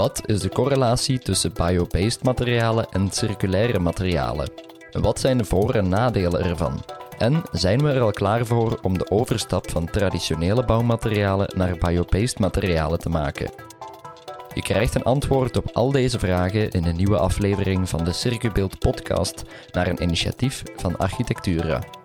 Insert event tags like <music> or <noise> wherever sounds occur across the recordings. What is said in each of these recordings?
Wat is de correlatie tussen biobased materialen en circulaire materialen? Wat zijn de voor- en nadelen ervan? En zijn we er al klaar voor om de overstap van traditionele bouwmaterialen naar biobased materialen te maken? Je krijgt een antwoord op al deze vragen in een nieuwe aflevering van de Circubeeld podcast naar een initiatief van Architectura.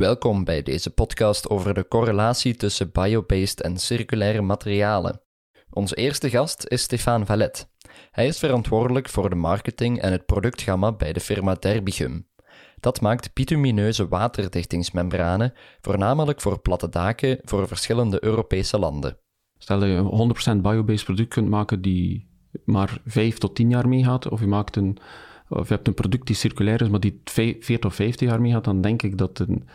Welkom bij deze podcast over de correlatie tussen biobased en circulaire materialen. Onze eerste gast is Stefan Vallet. Hij is verantwoordelijk voor de marketing en het productgamma bij de firma Derbigum. Dat maakt bitumineuze waterdichtingsmembranen, voornamelijk voor platte daken voor verschillende Europese landen. Stel dat je een 100% biobased product kunt maken die maar 5 tot 10 jaar meegaat, of je, maakt een, of je hebt een product die circulair is, maar die 40 of 50 jaar meegaat, dan denk ik dat een,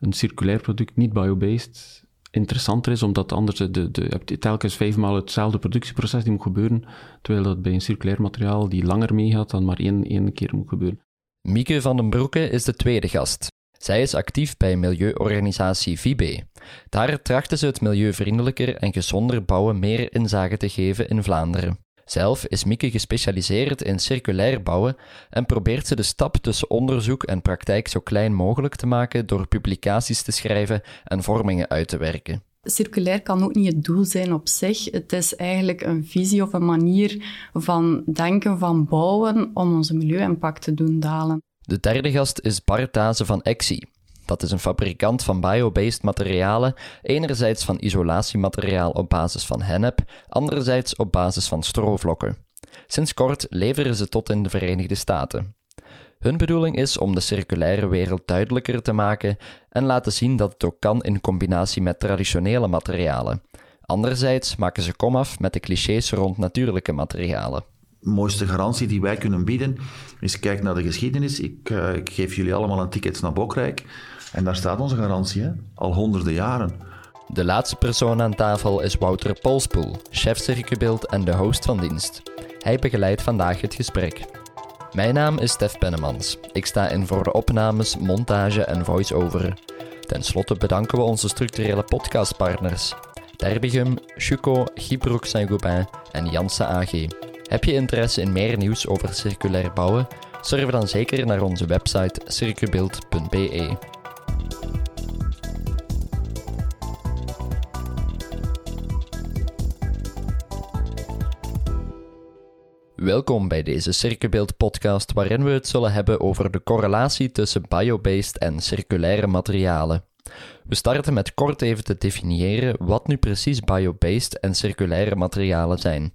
een circulair product, niet biobased, interessanter is, omdat anders de, de, je telkens vijfmaal hetzelfde productieproces die moet gebeuren, terwijl dat bij een circulair materiaal die langer meegaat dan maar één, één keer moet gebeuren. Mieke van den Broeke is de tweede gast. Zij is actief bij milieuorganisatie VIBE. Daar trachten ze het milieuvriendelijker en gezonder bouwen meer inzage te geven in Vlaanderen. Zelf is Mieke gespecialiseerd in circulair bouwen en probeert ze de stap tussen onderzoek en praktijk zo klein mogelijk te maken door publicaties te schrijven en vormingen uit te werken. Circulair kan ook niet het doel zijn op zich. Het is eigenlijk een visie of een manier van denken, van bouwen, om onze milieu-impact te doen dalen. De derde gast is Bart Dazen van Exi. Dat is een fabrikant van biobased materialen, enerzijds van isolatiemateriaal op basis van hennep, anderzijds op basis van strovlokken. Sinds kort leveren ze tot in de Verenigde Staten. Hun bedoeling is om de circulaire wereld duidelijker te maken en laten zien dat het ook kan in combinatie met traditionele materialen. Anderzijds maken ze komaf met de clichés rond natuurlijke materialen. De mooiste garantie die wij kunnen bieden is kijk naar de geschiedenis. Ik, uh, ik geef jullie allemaal een ticket naar Bokrijk. En daar staat onze garantie, hè? al honderden jaren. De laatste persoon aan tafel is Wouter Polspoel, chef circubeeld en de host van dienst. Hij begeleidt vandaag het gesprek. Mijn naam is Stef Pennemans. Ik sta in voor opnames, montage en voice-over. Ten slotte bedanken we onze structurele podcastpartners. Derbigum, Chuco, Gibroek Saint-Gobain en Janssen AG. Heb je interesse in meer nieuws over circulair bouwen? Surf dan zeker naar onze website circubeeld.be. Welkom bij deze Circubeeld podcast waarin we het zullen hebben over de correlatie tussen biobased en circulaire materialen. We starten met kort even te definiëren wat nu precies biobased en circulaire materialen zijn.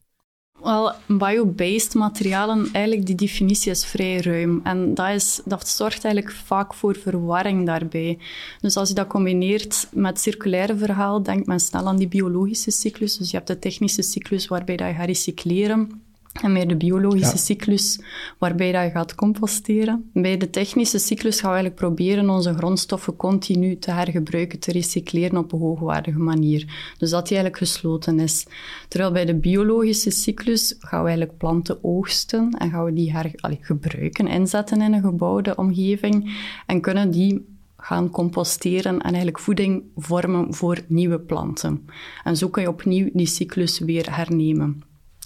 Wel, biobased materialen, eigenlijk die definitie is vrij ruim. En dat, is, dat zorgt eigenlijk vaak voor verwarring daarbij. Dus als je dat combineert met het circulaire verhaal, denkt men snel aan die biologische cyclus. Dus je hebt de technische cyclus waarbij dat je gaat recycleren. En meer de biologische cyclus, waarbij dat je gaat composteren. Bij de technische cyclus gaan we eigenlijk proberen onze grondstoffen continu te hergebruiken, te recycleren op een hoogwaardige manier. Dus dat die eigenlijk gesloten is. Terwijl bij de biologische cyclus gaan we eigenlijk planten oogsten en gaan we die her, allee, gebruiken, inzetten in een gebouwde omgeving en kunnen die gaan composteren en eigenlijk voeding vormen voor nieuwe planten. En zo kun je opnieuw die cyclus weer hernemen.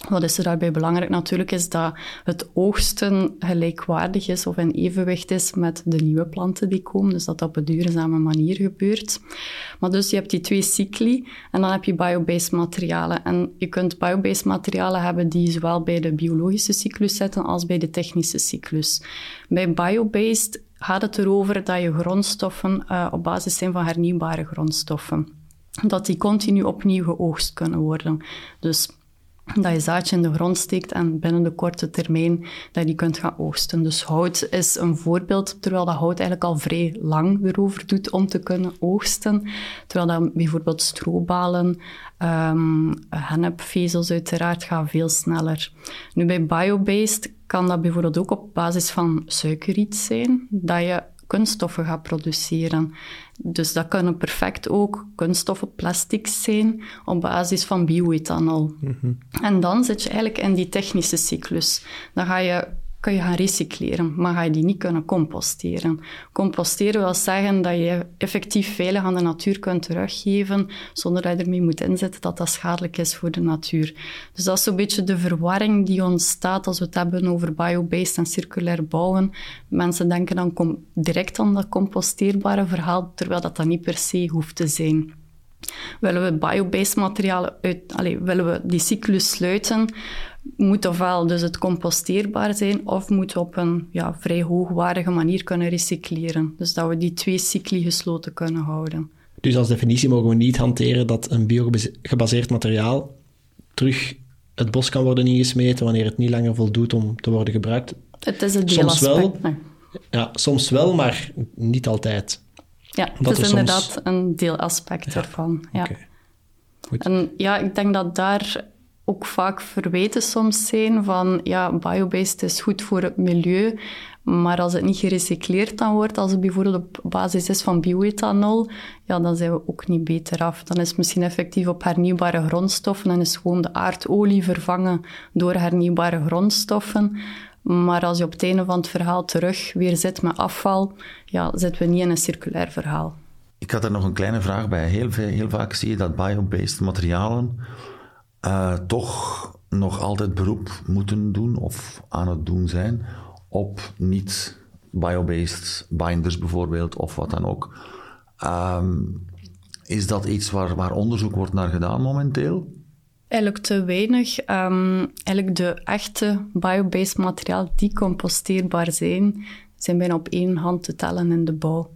Wat is er daarbij belangrijk natuurlijk, is dat het oogsten gelijkwaardig is of in evenwicht is met de nieuwe planten die komen. Dus dat dat op een duurzame manier gebeurt. Maar dus je hebt die twee cycli en dan heb je biobased materialen. En je kunt biobased materialen hebben die zowel bij de biologische cyclus zitten als bij de technische cyclus. Bij biobased gaat het erover dat je grondstoffen uh, op basis zijn van hernieuwbare grondstoffen. Dat die continu opnieuw geoogst kunnen worden. Dus dat je zaadje in de grond steekt en binnen de korte termijn dat je kunt gaan oogsten. Dus hout is een voorbeeld, terwijl dat hout eigenlijk al vrij lang erover doet om te kunnen oogsten. Terwijl dat bijvoorbeeld strobalen, um, hennepvezels uiteraard gaan veel sneller. Nu bij biobased kan dat bijvoorbeeld ook op basis van suikerriet zijn, dat je kunststoffen gaat produceren. Dus dat kunnen perfect ook kunststoffen, plastics zijn op basis van bioethanol. En dan zit je eigenlijk in die technische cyclus. Dan ga je kan je gaan recycleren, maar ga je die niet kunnen composteren. Composteren wil zeggen dat je effectief veilig aan de natuur kunt teruggeven, zonder dat je ermee moet inzetten dat dat schadelijk is voor de natuur. Dus dat is zo'n beetje de verwarring die ontstaat als we het hebben over biobased en circulair bouwen. Mensen denken dan direct aan dat composteerbare verhaal, terwijl dat, dat niet per se hoeft te zijn. Willen we biobased materialen uit, allez, willen we die cyclus sluiten, moet ofwel dus het composteerbaar zijn, of moeten we op een ja, vrij hoogwaardige manier kunnen recycleren. Dus dat we die twee cycli gesloten kunnen houden. Dus als definitie mogen we niet hanteren dat een biogebaseerd materiaal terug het bos kan worden ingesmeten wanneer het niet langer voldoet om te worden gebruikt. Het is een deelaspect. Soms wel, ja, soms wel, maar niet altijd. Ja, het is inderdaad een deelaspect ervan. Ja. Goed. En ja, ik denk dat daar ook vaak verweten soms zijn van ja, biobased is goed voor het milieu, maar als het niet gerecycleerd dan wordt, als het bijvoorbeeld op basis is van bioethanol, ja, dan zijn we ook niet beter af. Dan is het misschien effectief op hernieuwbare grondstoffen en is gewoon de aardolie vervangen door hernieuwbare grondstoffen. Maar als je op het einde van het verhaal terug weer zit met afval, ja, zitten we niet in een circulair verhaal. Ik had er nog een kleine vraag bij. Heel, veel, heel vaak zie je dat biobased materialen uh, toch nog altijd beroep moeten doen of aan het doen zijn op niet biobased binders bijvoorbeeld of wat dan ook. Um, is dat iets waar, waar onderzoek wordt naar gedaan momenteel? Eigenlijk te weinig. Um, eigenlijk de echte biobased materiaal die composteerbaar zijn, zijn bijna op één hand te tellen in de bouw.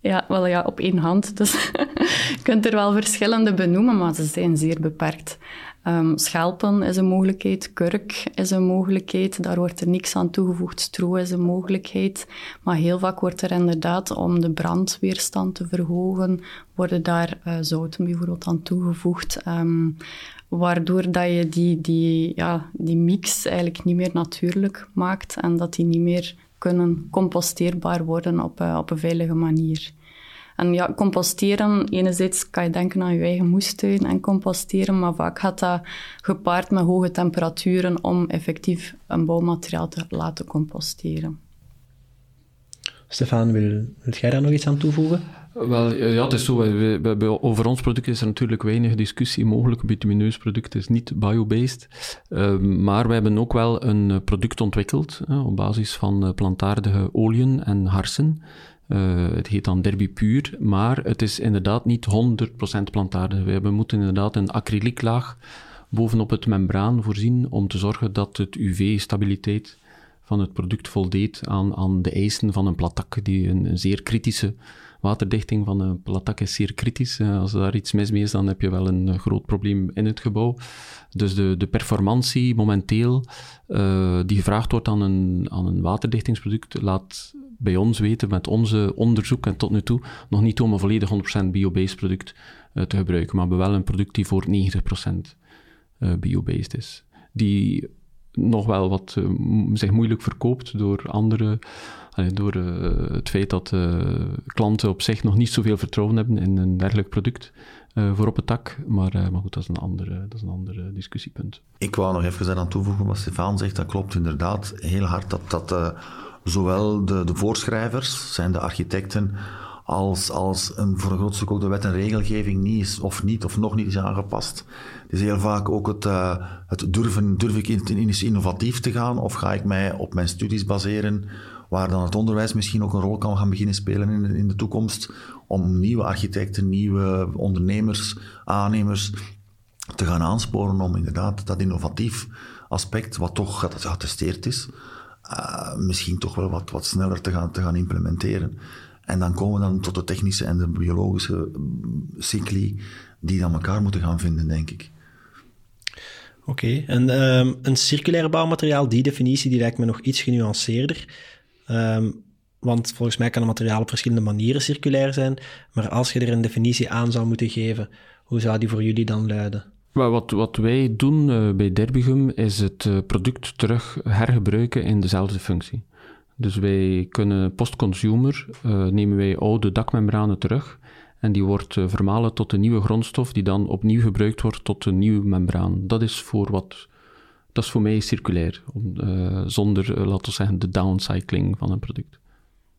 Ja, wel ja, op één hand. Dus <laughs> je kunt er wel verschillende benoemen, maar ze zijn zeer beperkt. Um, schelpen is een mogelijkheid, kurk is een mogelijkheid, daar wordt er niks aan toegevoegd. Stro is een mogelijkheid, maar heel vaak wordt er inderdaad, om de brandweerstand te verhogen, worden daar uh, zouten bijvoorbeeld aan toegevoegd. Um, waardoor dat je die, die, ja, die mix eigenlijk niet meer natuurlijk maakt en dat die niet meer kunnen composteerbaar worden op, uh, op een veilige manier. En ja, composteren, enerzijds kan je denken aan je eigen moestuin en composteren, maar vaak gaat dat gepaard met hoge temperaturen om effectief een bouwmateriaal te laten composteren. Stefan, wil, wil jij daar nog iets aan toevoegen? Wel, ja, het is zo. We, over ons product is er natuurlijk weinig discussie mogelijk. Een bitumineus product is niet biobased. Uh, maar we hebben ook wel een product ontwikkeld op basis van eh, plantaardige oliën en harsen. Uh, het heet dan Derby Puur, maar het is inderdaad niet 100% plantaardig. We moeten inderdaad een acrylieklaag bovenop het membraan voorzien om te zorgen dat het UV-stabiliteit van het product voldeed aan, aan de eisen van een platak, die een zeer kritische waterdichting van een platak is zeer kritisch. Uh, als daar iets mis mee is, dan heb je wel een groot probleem in het gebouw. Dus de, de performantie momenteel, uh, die gevraagd wordt aan een, aan een waterdichtingsproduct, laat bij ons weten met onze onderzoek en tot nu toe nog niet om een volledig 100% biobased product te gebruiken, maar we hebben wel een product die voor 90% uh, biobased is. Die nog wel wat uh, zich moeilijk verkoopt door andere, door het feit dat klanten op zich nog niet zoveel vertrouwen hebben in een dergelijk product. voor op het tak, maar, maar goed, dat is een andere, dat is een andere discussiepunt. Ik wou nog even aan toevoegen wat Stefan zegt, dat klopt inderdaad heel hard, dat, dat zowel de, de voorschrijvers, zijn de architecten, als, als een, voor een groot stuk ook de wet en regelgeving niet is, of niet, of nog niet is aangepast. Het is heel vaak ook het, uh, het durven, durf ik in, innovatief te gaan, of ga ik mij op mijn studies baseren, waar dan het onderwijs misschien ook een rol kan gaan beginnen spelen in, in de toekomst, om nieuwe architecten, nieuwe ondernemers, aannemers te gaan aansporen om inderdaad dat innovatief aspect, wat toch geattesteerd is, uh, misschien toch wel wat, wat sneller te gaan, te gaan implementeren. En dan komen we dan tot de technische en de biologische mm, cycli die dan elkaar moeten gaan vinden, denk ik. Oké, en um, een circulair bouwmateriaal, die definitie die lijkt me nog iets genuanceerder. Um, want volgens mij kan een materiaal op verschillende manieren circulair zijn. Maar als je er een definitie aan zou moeten geven, hoe zou die voor jullie dan luiden? Wat, wat wij doen uh, bij Derbigum is het uh, product terug hergebruiken in dezelfde functie. Dus wij kunnen post-consumer, uh, nemen wij oude dakmembranen terug en die wordt vermalen tot een nieuwe grondstof die dan opnieuw gebruikt wordt tot een nieuwe membraan. Dat is voor wat dat is voor mij circulair. Om, uh, zonder, laten we zeggen, de downcycling van een product.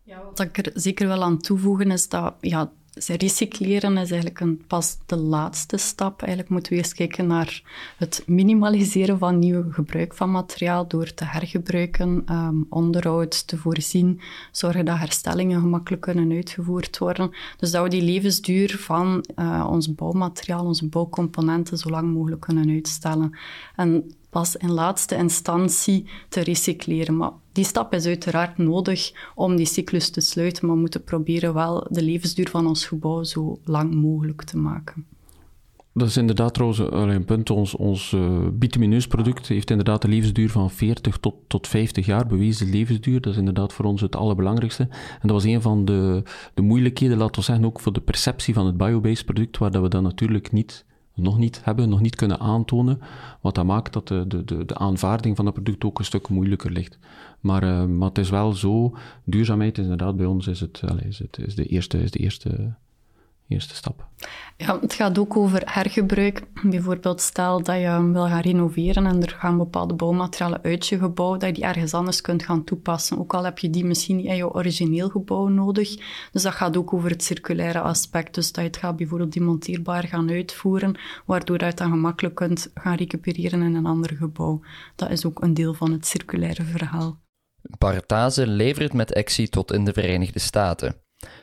Ja, wat ik er zeker wel aan toevoegen is dat ja, recycleren is eigenlijk een, pas de laatste stap. Eigenlijk moeten we eerst kijken naar het minimaliseren van nieuw gebruik van materiaal door te hergebruiken, um, onderhoud te voorzien, zorgen dat herstellingen gemakkelijk kunnen uitgevoerd worden. Dus dat we die levensduur van uh, ons bouwmateriaal, onze bouwcomponenten, zo lang mogelijk kunnen uitstellen. En pas in laatste instantie te recycleren. Maar die stap is uiteraard nodig om die cyclus te sluiten, maar we moeten proberen wel de levensduur van ons gebouw zo lang mogelijk te maken. Dat is inderdaad trouwens een punt. Ons, ons uh, bitumineus product heeft inderdaad een levensduur van 40 tot, tot 50 jaar, bewezen levensduur. Dat is inderdaad voor ons het allerbelangrijkste. En dat was een van de, de moeilijkheden, laten we zeggen, ook voor de perceptie van het biobased product, waar dat we dat natuurlijk niet nog niet hebben, nog niet kunnen aantonen. Wat dat maakt dat de, de, de aanvaarding van het product ook een stuk moeilijker ligt. Maar, uh, maar het is wel zo, duurzaamheid is inderdaad bij ons is het, allez, is het is de eerste, is de eerste eerste stap. Ja, het gaat ook over hergebruik. Bijvoorbeeld stel dat je wil gaan renoveren en er gaan bepaalde bouwmaterialen uit je gebouw, dat je die ergens anders kunt gaan toepassen. Ook al heb je die misschien niet in je origineel gebouw nodig. Dus dat gaat ook over het circulaire aspect. Dus dat je het gaat bijvoorbeeld demonteerbaar gaan uitvoeren, waardoor je het dan gemakkelijk kunt gaan recupereren in een ander gebouw. Dat is ook een deel van het circulaire verhaal. Partaze levert met Exi tot in de Verenigde Staten.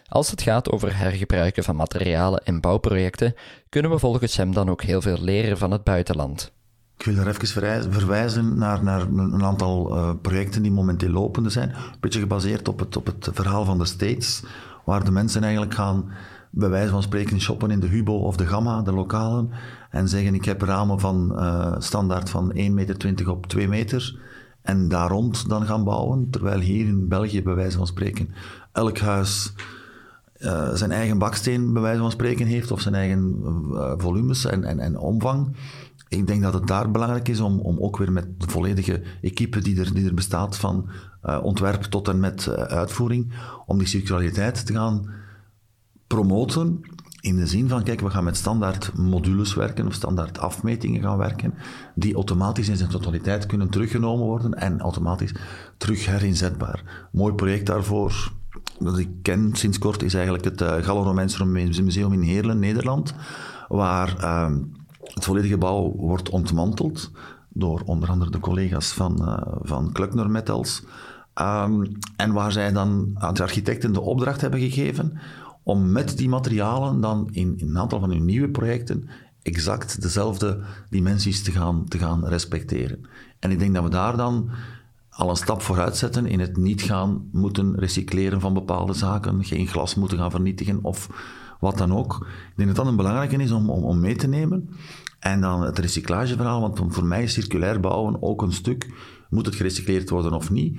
Als het gaat over hergebruiken van materialen in bouwprojecten, kunnen we volgens hem dan ook heel veel leren van het buitenland. Ik wil er even verwijzen naar, naar een aantal uh, projecten die momenteel lopende zijn. Een beetje gebaseerd op het, op het verhaal van de States, waar de mensen eigenlijk gaan, bij wijze van spreken, shoppen in de Hubo of de Gamma, de lokalen, en zeggen ik heb ramen van uh, standaard van 1,20 meter op 2 meter, en daar rond dan gaan bouwen, terwijl hier in België, bij wijze van spreken, elk huis uh, zijn eigen baksteen, bij wijze van spreken, heeft, of zijn eigen uh, volumes en, en, en omvang. Ik denk dat het daar belangrijk is om, om ook weer met de volledige equipe die er, die er bestaat, van uh, ontwerp tot en met uitvoering, om die circulariteit te gaan promoten. In de zin van, kijk, we gaan met standaard modules werken of standaard afmetingen gaan werken, die automatisch in zijn totaliteit kunnen teruggenomen worden en automatisch terug herinzetbaar. Mooi project daarvoor, dat ik ken sinds kort is eigenlijk het uh, Gallo-Romeins Museum in Heerlen, Nederland, waar uh, het volledige gebouw wordt ontmanteld door onder andere de collega's van, uh, van Klöckner Metals. Um, en waar zij dan aan de architecten de opdracht hebben gegeven om met die materialen dan in, in een aantal van hun nieuwe projecten exact dezelfde dimensies te gaan, te gaan respecteren. En ik denk dat we daar dan al een stap vooruit zetten in het niet gaan moeten recycleren van bepaalde zaken, geen glas moeten gaan vernietigen of wat dan ook. Ik denk dat dat een belangrijke is om, om, mee te nemen. En dan het recyclageverhaal, want voor mij is circulair bouwen ook een stuk, moet het gerecycleerd worden of niet?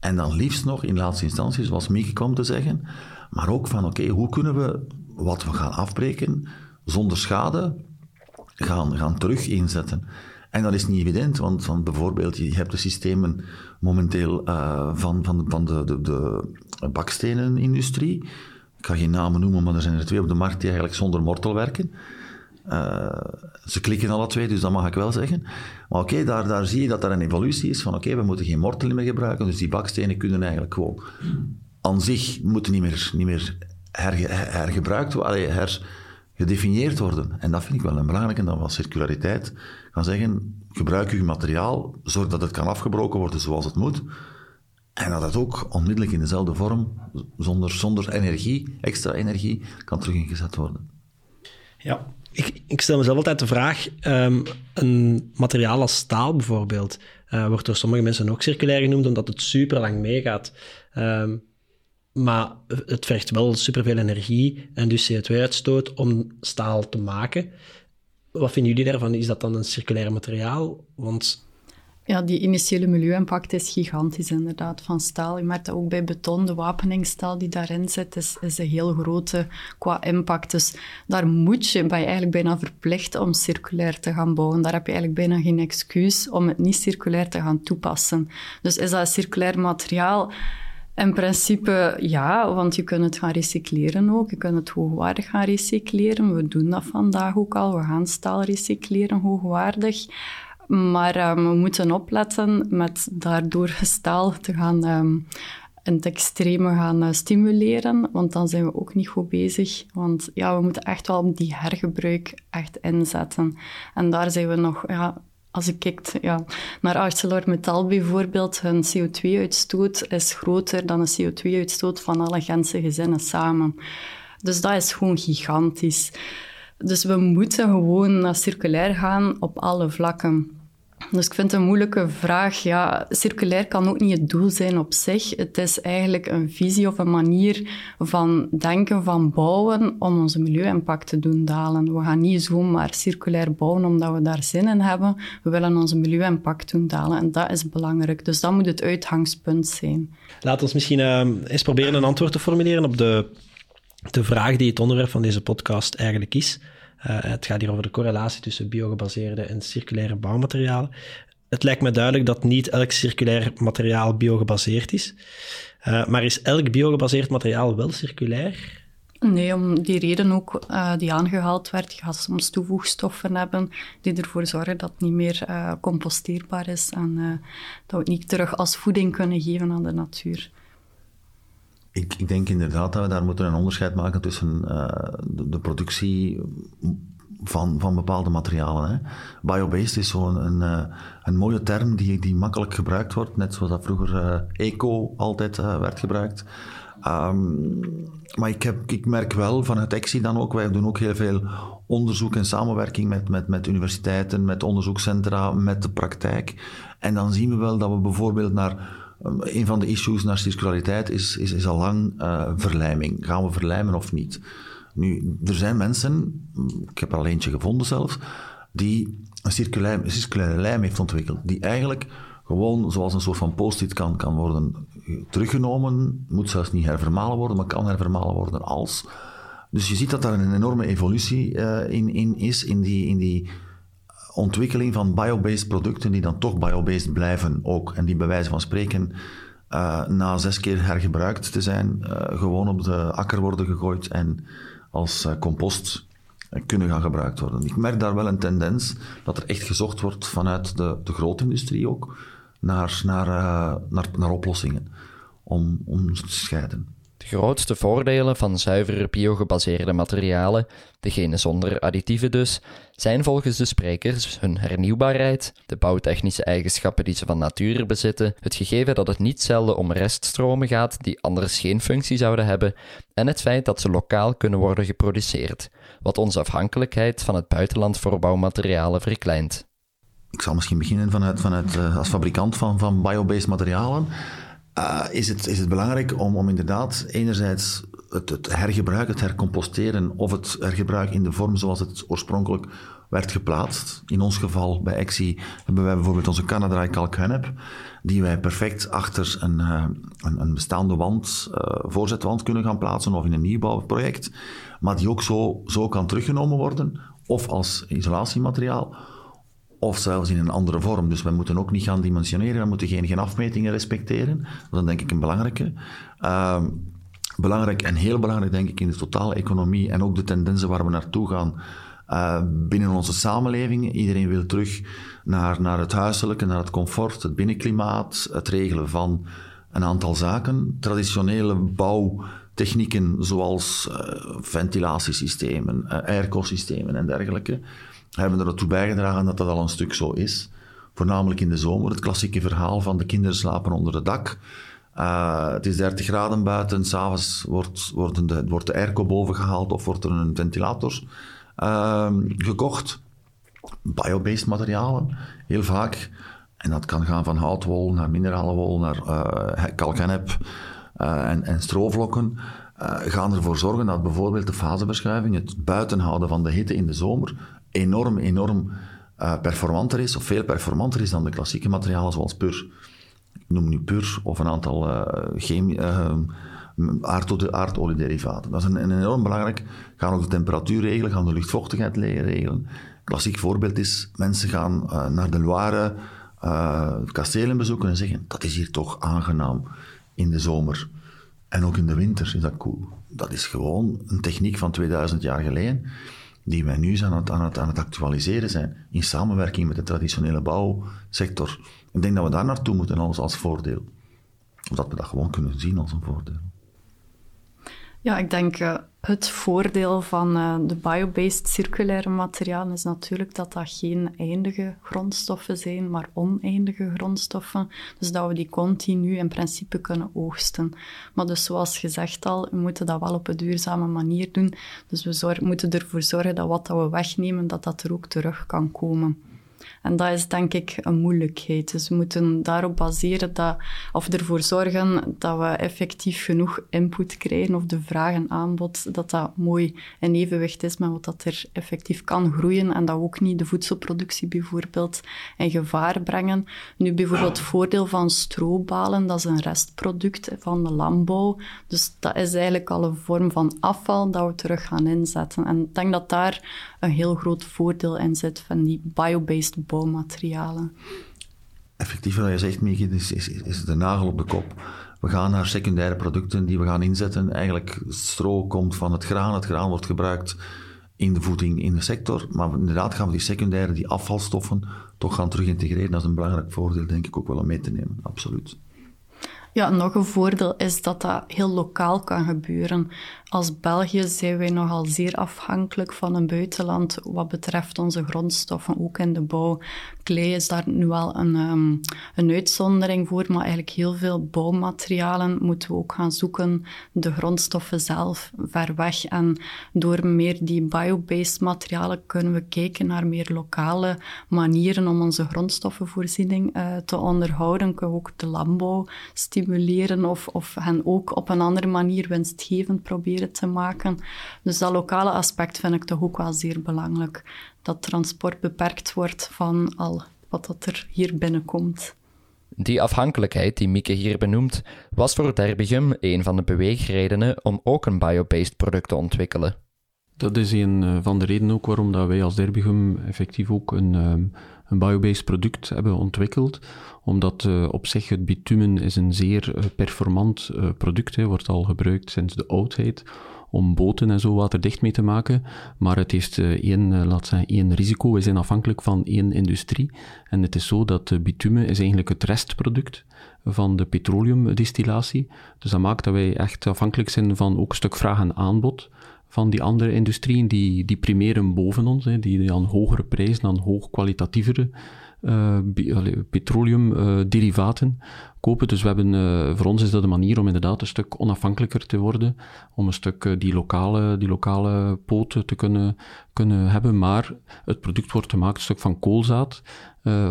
En dan liefst nog in laatste instantie, zoals Mieke kwam te zeggen, maar ook van oké, hoe kunnen we wat we gaan afbreken zonder schade gaan, gaan terug inzetten? En dat is niet evident, want, want bijvoorbeeld, je hebt de systemen momenteel uh, van, van, van de, de, de bakstenenindustrie. Ik ga geen namen noemen, maar er zijn er twee op de markt die eigenlijk zonder mortel werken. Uh, ze klikken alle twee, dus dat mag ik wel zeggen. Maar oké, daar, daar zie je dat er een evolutie is van oké, we moeten geen mortel meer gebruiken, dus die bakstenen kunnen eigenlijk gewoon aan zich moeten niet meer, niet meer herge, hergebruikt worden, her, gedefinieerd worden. En dat vind ik wel een belangrijke, dan was circulariteit gaan zeggen, gebruik uw materiaal, zorg dat het kan afgebroken worden zoals het moet, en dat het ook onmiddellijk in dezelfde vorm, zonder, zonder energie, extra energie, kan terug ingezet worden. Ja, ik, ik stel mezelf altijd de vraag, um, een materiaal als staal bijvoorbeeld, uh, wordt door sommige mensen ook circulair genoemd, omdat het super lang meegaat. Um, maar het vergt wel superveel energie en dus CO2-uitstoot om staal te maken. Wat vinden jullie daarvan? Is dat dan een circulair materiaal? Want ja, die initiële milieu-impact is gigantisch inderdaad van staal. Je merkt dat ook bij beton, de wapeningsstaal die daarin zit, is, is een heel grote qua impact. Dus daar moet je, ben je eigenlijk bijna verplicht om circulair te gaan bouwen. Daar heb je eigenlijk bijna geen excuus om het niet circulair te gaan toepassen. Dus is dat circulair materiaal? In principe ja, want je kunt het gaan recycleren ook. Je kunt het hoogwaardig gaan recycleren. We doen dat vandaag ook al. We gaan staal recycleren hoogwaardig. Maar ehm, we moeten opletten met daardoor staal te gaan um, in het extreme gaan uh, stimuleren, want dan zijn we ook niet goed bezig. Want ja, we moeten echt wel die hergebruik echt inzetten. En daar zijn we nog ja, als ik kijk ja, naar ArcelorMittal bijvoorbeeld, hun CO2-uitstoot is groter dan de CO2-uitstoot van alle Gentse gezinnen samen. Dus dat is gewoon gigantisch. Dus we moeten gewoon naar circulair gaan op alle vlakken. Dus ik vind het een moeilijke vraag. Ja, circulair kan ook niet het doel zijn op zich. Het is eigenlijk een visie of een manier van denken, van bouwen, om onze milieu-impact te doen dalen. We gaan niet zomaar circulair bouwen omdat we daar zin in hebben. We willen onze milieu-impact doen dalen en dat is belangrijk. Dus dat moet het uitgangspunt zijn. Laat ons misschien uh, eens proberen een antwoord te formuleren op de, de vraag die het onderwerp van deze podcast eigenlijk is. Uh, het gaat hier over de correlatie tussen biogebaseerde en circulaire bouwmaterialen. Het lijkt me duidelijk dat niet elk circulair materiaal biogebaseerd is. Uh, maar is elk biogebaseerd materiaal wel circulair? Nee, om die reden ook uh, die aangehaald werd. Je gaat soms toevoegstoffen hebben die ervoor zorgen dat het niet meer composteerbaar is en dat we het niet terug als voeding kunnen geven aan de natuur. Ik, ik, denk inderdaad dat we daar moeten een onderscheid maken tussen uh, de, productie van, van bepaalde materialen. Biobased is zo'n een, een, een, mooie term die, die makkelijk gebruikt wordt, net zoals dat vroeger uh, eco altijd werd gebruikt. Um, maar ik, heb, ik merk wel vanuit EXI dan ook, wij doen ook heel veel onderzoek en samenwerking met, met, met universiteiten, met onderzoekscentra, met de praktijk. En dan zien we wel dat we bijvoorbeeld naar een van de issues naar is, is, is al lang uh, verlijming. Gaan we verlijmen of niet? Nu, er zijn mensen, ik heb er al eentje gevonden zelf, die een circulaire, circulaire lijm heeft ontwikkeld. Die eigenlijk gewoon zoals een soort van post-it kan, kan worden teruggenomen. Moet zelfs niet hervermalen worden, maar kan hervermalen worden als. Dus je ziet dat daar een enorme evolutie uh, in, in is, in die, in die ontwikkeling van biobased producten die dan toch biobased blijven ook. En die bij wijze van spreken uh, na zes keer hergebruikt te zijn, uh, gewoon op de akker worden gegooid en als uh, compost kunnen gaan gebruikt worden. Ik merk daar wel een tendens dat er echt gezocht wordt vanuit de, de grootindustrie ook naar, naar, naar, naar oplossingen om, om te scheiden. De grootste voordelen van zuivere biogebaseerde materialen, degene zonder additieven dus, zijn volgens de sprekers hun hernieuwbaarheid, de bouwtechnische eigenschappen die ze van nature bezitten, het gegeven dat het niet zelden om reststromen gaat die anders geen functie zouden hebben, en het feit dat ze lokaal kunnen worden geproduceerd, wat onze afhankelijkheid van het buitenland voor bouwmaterialen verkleint. Ik zal misschien beginnen vanuit, uh, als fabrikant van, van biobased materialen. Uh, is, het, is het belangrijk om, om inderdaad enerzijds het, het hergebruik, het hercomposteren of het hergebruik in de vorm zoals het oorspronkelijk werd geplaatst. In ons geval bij Exi hebben wij bijvoorbeeld onze Canada kalkhennep, die wij perfect achter een, uh, een, een, bestaande wand, uh, voorzetwand kunnen gaan plaatsen of in een nieuwbouwproject, maar die ook zo, zo kan teruggenomen worden, of als isolatiemateriaal, of zelfs in een andere vorm. Dus we moeten ook niet gaan dimensioneren, we moeten geen, geen afmetingen respecteren. Dat is denk ik een belangrijke. Uh, belangrijk en heel belangrijk, denk ik, in de totale economie en ook de tendensen waar we naartoe gaan uh, binnen onze samenleving. Iedereen wil terug naar, naar het huiselijke, naar het comfort, het binnenklimaat, het regelen van een aantal zaken. Traditionele bouwtechnieken zoals uh, ventilatiesystemen, uh, airco-systemen en dergelijke hebben ertoe bijgedragen dat dat al een stuk zo is. Voornamelijk in de zomer. Het klassieke verhaal van de kinderen slapen onder het dak. Uh, het is 30 graden buiten. S'avonds wordt, wordt, de, wordt de airco boven gehaald of wordt er een ventilator uh, gekocht. Biobased materialen, heel vaak. En dat kan gaan van houtwol naar mineralenwol, naar uh, kalkennep en, en stroovlokken. gaan ervoor zorgen dat bijvoorbeeld de faseverschuiving, het buitenhouden van de hitte in de zomer, enorm, enorm uh, performanter is, of veel performanter is dan de klassieke materialen zoals pur. Ik noem nu pur of een aantal uh, chemie, uh, aardoliederivaten. Dat is een, een, enorm belangrijk. Gaan ook de temperatuur regelen, gaan de luchtvochtigheid regelen. Klassiek voorbeeld is, mensen gaan naar de Loire kastelen bezoeken en zeggen, dat is hier toch aangenaam in de zomer. En ook in de winter is dat cool. Dat is gewoon een techniek van 2000 jaar geleden die wij nu aan het, actualiseren zijn, in samenwerking met de traditionele bouwsector. Ik denk dat we daar naartoe moeten als, als voordeel. Of dat we dat gewoon kunnen zien als een voordeel. Ja, ik denk uh, het voordeel van uh, de biobased circulaire materialen is natuurlijk dat dat geen eindige grondstoffen zijn, maar oneindige grondstoffen. Dus dat we die continu in principe kunnen oogsten. Maar dus zoals gezegd al, we moeten dat wel op een duurzame manier doen. Dus we moeten ervoor zorgen dat wat dat we wegnemen, dat dat er ook terug kan komen. En dat is denk ik een moeilijkheid. Dus we moeten daarop baseren dat, of ervoor zorgen dat we effectief genoeg input krijgen of de vraag en aanbod, dat dat mooi in evenwicht is met wat dat er effectief kan groeien en dat we ook niet de voedselproductie bijvoorbeeld in gevaar brengen. Nu bijvoorbeeld het voordeel van stroobalen, dat is een restproduct van de landbouw. Dus dat is eigenlijk al een vorm van afval dat we terug gaan inzetten. En ik denk dat daar een heel groot voordeel in zit van die biobased bouwmaterialen. Effectief, wat je zegt, Mieke, is, is, is de nagel op de kop. We gaan naar secundaire producten die we gaan inzetten. Eigenlijk, stro komt van het graan. Het graan wordt gebruikt in de voeding in de sector. Maar inderdaad gaan we die secundaire, die afvalstoffen, toch gaan terug integreren. Dat is een belangrijk voordeel, denk ik, ook wel om mee te nemen. Absoluut. Ja, nog een voordeel is dat dat heel lokaal kan gebeuren. Als België zijn wij nogal zeer afhankelijk van een buitenland wat betreft onze grondstoffen, ook in de bouw. Klei is daar nu wel een, um, een uitzondering voor, maar eigenlijk heel veel bouwmaterialen moeten we ook gaan zoeken, de grondstoffen zelf, ver weg. En door meer die biobased materialen kunnen we kijken naar meer lokale manieren om onze grondstoffenvoorziening uh, te onderhouden. Kunnen we ook de landbouw stimuleren of, of hen ook op een andere manier winstgevend proberen te maken. Dus dat lokale aspect vind ik toch ook wel zeer belangrijk. Dat transport beperkt wordt van al wat dat er hier binnenkomt. Die afhankelijkheid die Mieke hier benoemt, was voor Derbigum een van de beweegredenen om ook een biobased product te ontwikkelen. Dat is een eh, van de redenen ook waarom dat wij als Derbigum effectief ook een, ehm, een biobased product hebben ontwikkeld. Omdat uh, op zich het bitumen is een zeer uh, performant uh, product is. Wordt al gebruikt sinds de oudheid om boten en zo waterdicht mee te maken. Maar het heeft één, laat zeggen, één risico. We zijn afhankelijk van één industrie. En het is zo dat bitumen is eigenlijk het restproduct van de petroleumdistillatie. Dus dat maakt dat wij echt afhankelijk zijn van ook een stuk vraag en aanbod van die andere industrieën, die, die primeren boven ons, hè, die, die aan hogere prijzen, aan hoogkwalitatievere uh, petroleumderivaten uh, kopen. Dus we hebben, uh, voor ons is dat een manier om inderdaad een stuk onafhankelijker te worden, om een stuk die, lokale, die lokale poten te kunnen, kunnen hebben. Maar het product wordt gemaakt een stuk van koolzaad,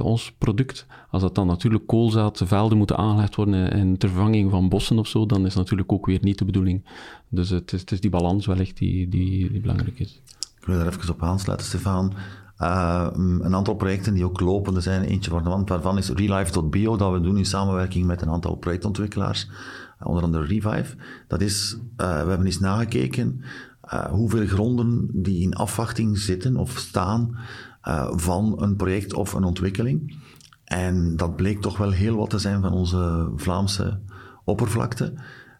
ons product. Als dat dan natuurlijk koolzaadvelden moeten aangelegd worden en ter vervanging van bossen of zo, dan is natuurlijk ook weer niet de bedoeling. Dus het is, het is die balans wellicht die, die, die belangrijk is. Ik wil daar even op aansluiten, Stefan. Uh, een aantal projecten die ook lopende zijn. Eentje van de wand waarvan is Relife.bio, dat we doen in samenwerking met een aantal projectontwikkelaars, onder andere Revive. Dat is, uh, we hebben eens nagekeken hoeveel gronden die in afwachting zitten of staan van een project of een ontwikkeling. En dat bleek toch wel heel wat te zijn van onze Vlaamse oppervlakte.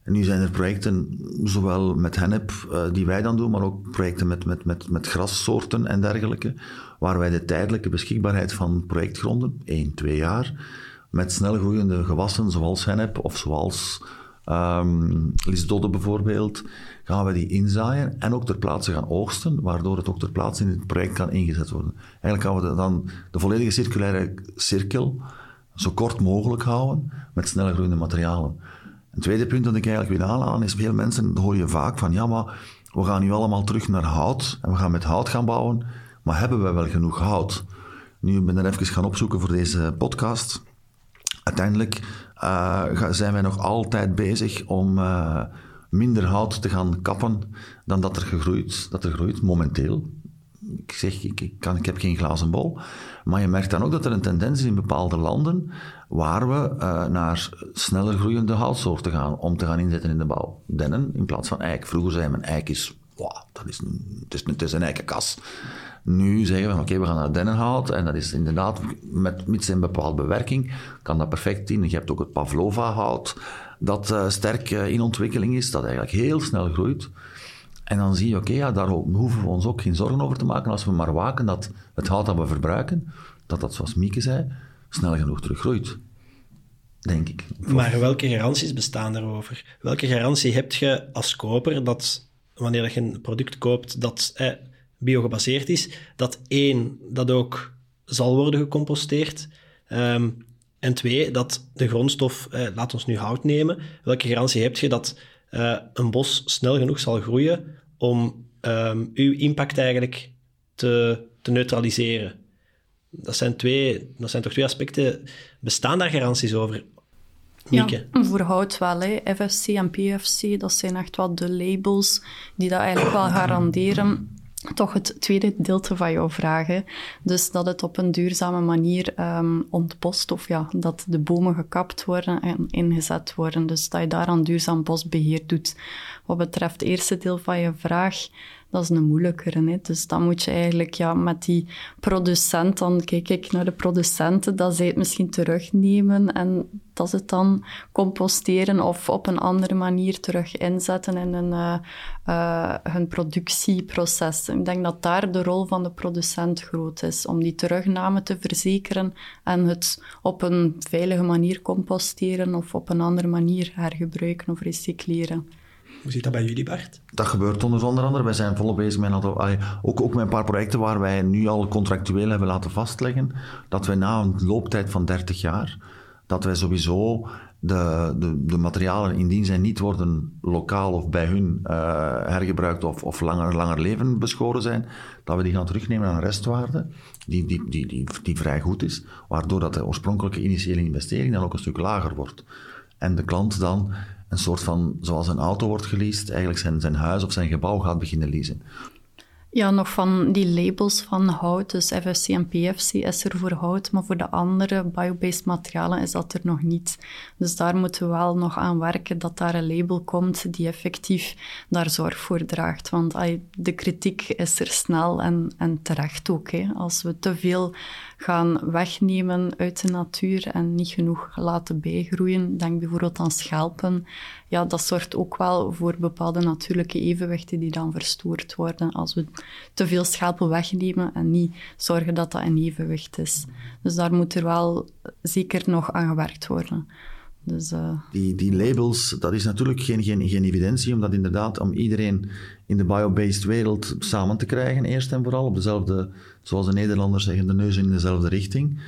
Nu zijn er projecten, zowel met hennep, uh, die wij dan doen, maar ook projecten met, met, met, met grassoorten en dergelijke, waar wij de tijdelijke beschikbaarheid van projectgronden, 1, 2 jaar, met snel groeiende gewassen, zoals hennep of zoals um, lisdodde bijvoorbeeld, gaan we die inzaaien en ook ter plaatse gaan oogsten, waardoor het ook ter plaatse in het project kan ingezet worden. Eigenlijk gaan we dan de volledige circulaire cirkel zo kort mogelijk houden met snel groeiende materialen. Een tweede punt dat ik eigenlijk wil aanhalen is, veel mensen hoor je vaak van, ja, maar we gaan nu allemaal terug naar hout en we gaan met hout gaan bouwen, maar hebben we wel genoeg hout? Nu ben ik er even gaan opzoeken voor deze podcast. Uiteindelijk uh, zijn wij nog altijd bezig om uh, minder hout te gaan kappen dan dat er gegroeid, dat er groeit momenteel. Ik zeg, ik, kan, ik heb geen glazen bol. Maar je merkt dan ook dat er een tendens is in bepaalde landen waar we uh, naar sneller groeiende houtsoorten gaan om te gaan inzetten in de bouw. Dennen in plaats van eik. Vroeger zei men eik is, wow, dat is, het, is, een eikenkas. Nu zeggen we, oké, we gaan naar dennenhout en dat is inderdaad, met mits een bepaalde bewerking, kan dat perfect in. Je hebt ook het Pavlova-hout, dat uh, sterk uh, in ontwikkeling is, dat eigenlijk heel snel groeit. En dan zie je, oké, ja, daar hoeven we ons ook geen zorgen over te maken als we maar waken dat het hout dat we verbruiken, dat dat, zoals Mieke zei, snel genoeg teruggroeit. Denk ik. Maar welke garanties bestaan daarover? Welke garantie heb je als koper dat wanneer je een product koopt dat eh, biogebaseerd is, dat één, dat ook zal worden gecomposteerd, um, en twee, dat de grondstof, eh, laat ons nu hout nemen, welke garantie heb je dat uh, een bos snel genoeg zal groeien om um, uw impact eigenlijk te, te neutraliseren? Dat zijn, twee, dat zijn toch twee aspecten. Bestaan daar garanties over? Ja, voor hout wel. Hè. FSC en PFC, dat zijn echt wel de labels die dat eigenlijk wel garanderen toch het tweede deelte van jouw vraag. Dus dat het op een duurzame manier um, ontbost, of ja, dat de bomen gekapt worden en ingezet worden. Dus dat je daar aan duurzaam bosbeheer doet. Wat betreft het eerste deel van je vraag, dat is een moeilijkere. Hè? Dus dan moet je eigenlijk ja, met die producent, dan kijk ik naar de producenten, dat zij het misschien terugnemen en dat ze het dan composteren of op een andere manier terug inzetten in hun, uh, hun productieproces. Ik denk dat daar de rol van de producent groot is, om die terugname te verzekeren en het op een veilige manier composteren of op een andere manier hergebruiken of recycleren. Hoe zit dat bij jullie, Bart? Dat gebeurt onder andere. Wij zijn volop bezig met ook, ook met een paar projecten waar wij nu al contractueel hebben laten vastleggen dat wij na een looptijd van 30 jaar, dat wij sowieso de, de, de materialen, indien zij niet worden lokaal of bij hun uh, hergebruikt of, of langer, langer leven beschoren zijn, dat we die gaan terugnemen aan een restwaarde die, die, die, die, die vrij goed is, waardoor dat de oorspronkelijke initiële investering dan ook een stuk lager wordt. En de klant dan een soort van, zoals een auto wordt geleased, eigenlijk zijn, zijn huis of zijn gebouw gaat beginnen leasen. Ja, nog van die labels van hout. Dus FSC en PFC is er voor hout, maar voor de andere biobased materialen is dat er nog niet. Dus daar moeten we wel nog aan werken dat daar een label komt die effectief daar zorg voor draagt. Want de kritiek is er snel en, en terecht ook. Hè. Als we te veel gaan wegnemen uit de natuur en niet genoeg laten bijgroeien, denk bijvoorbeeld aan schelpen, ja, dat zorgt ook wel voor bepaalde natuurlijke evenwichten die dan verstoord worden als we te veel schelpen wegnemen en niet zorgen dat dat in evenwicht is. Dus daar moet er wel zeker nog aan gewerkt worden. Dus, uh... die, die labels, dat is natuurlijk geen, geen, geen evidentie, omdat inderdaad om iedereen in de biobased wereld samen te krijgen, eerst en vooral, op dezelfde, zoals de Nederlanders zeggen, de neus in dezelfde richting.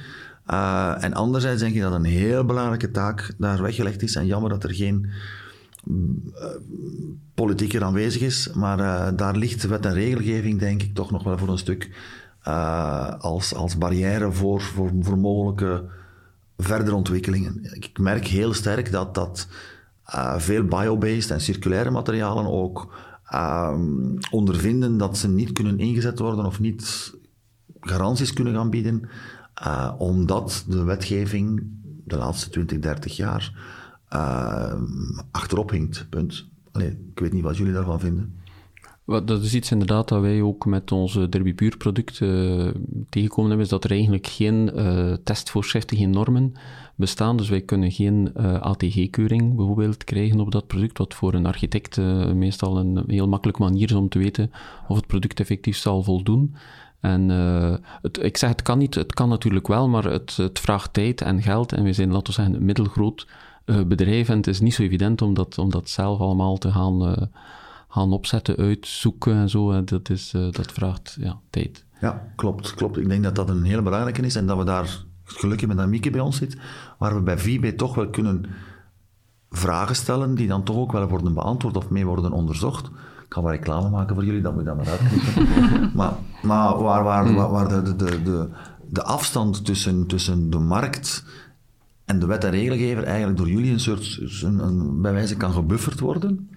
Uh, en anderzijds denk ik dat een heel belangrijke taak daar weggelegd is. En jammer dat er geen uh, politiek er aanwezig is, maar daar ligt wet en regelgeving, denk ik, toch nog wel voor een stuk als, als barrière voor, voor mogelijke verdere ontwikkelingen. Ik merk heel sterk dat, dat veel biobased en circulaire materialen ook um, ondervinden dat ze niet kunnen ingezet worden of niet garanties kunnen gaan bieden, uh, omdat de wetgeving de laatste 20, 30 jaar uh, achterop hinkt. Punt. Ik weet niet wat jullie daarvan vinden. Dat is iets inderdaad dat wij ook met onze Derby Puur product uh, tegengekomen hebben, is dat er eigenlijk geen uh, testvoorschriften, geen normen bestaan. Dus wij kunnen geen eh, ATG-keuring bijvoorbeeld krijgen op dat product, wat voor een architect meestal een heel makkelijk manier is om te weten of het product effectief zal voldoen. En het, ik zeg, het kan niet, het kan natuurlijk wel, maar het, het vraagt tijd en geld. En we zijn, laten we zeggen, een middelgroot bedrijf en het is niet zo evident om dat, om dat zelf allemaal te gaan gaan opzetten, uitzoeken en zo. Dat, is, uh, dat vraagt ja, tijd. Ja, klopt, klopt. Ik denk dat dat een hele belangrijke is en dat we daar gelukkig met Mieke bij ons zit, waar we bij VB toch wel kunnen vragen stellen die dan toch ook wel worden beantwoord of mee worden onderzocht. Ik ga wel reclame maken voor jullie, dat moet je dan maar uitknippen. <laughs> maar maar waar, waar, waar, waar de, de, de, de afstand tussen, tussen de markt en de wet en regelgever eigenlijk door jullie een soort, een, een, bij wijze kan gebufferd worden.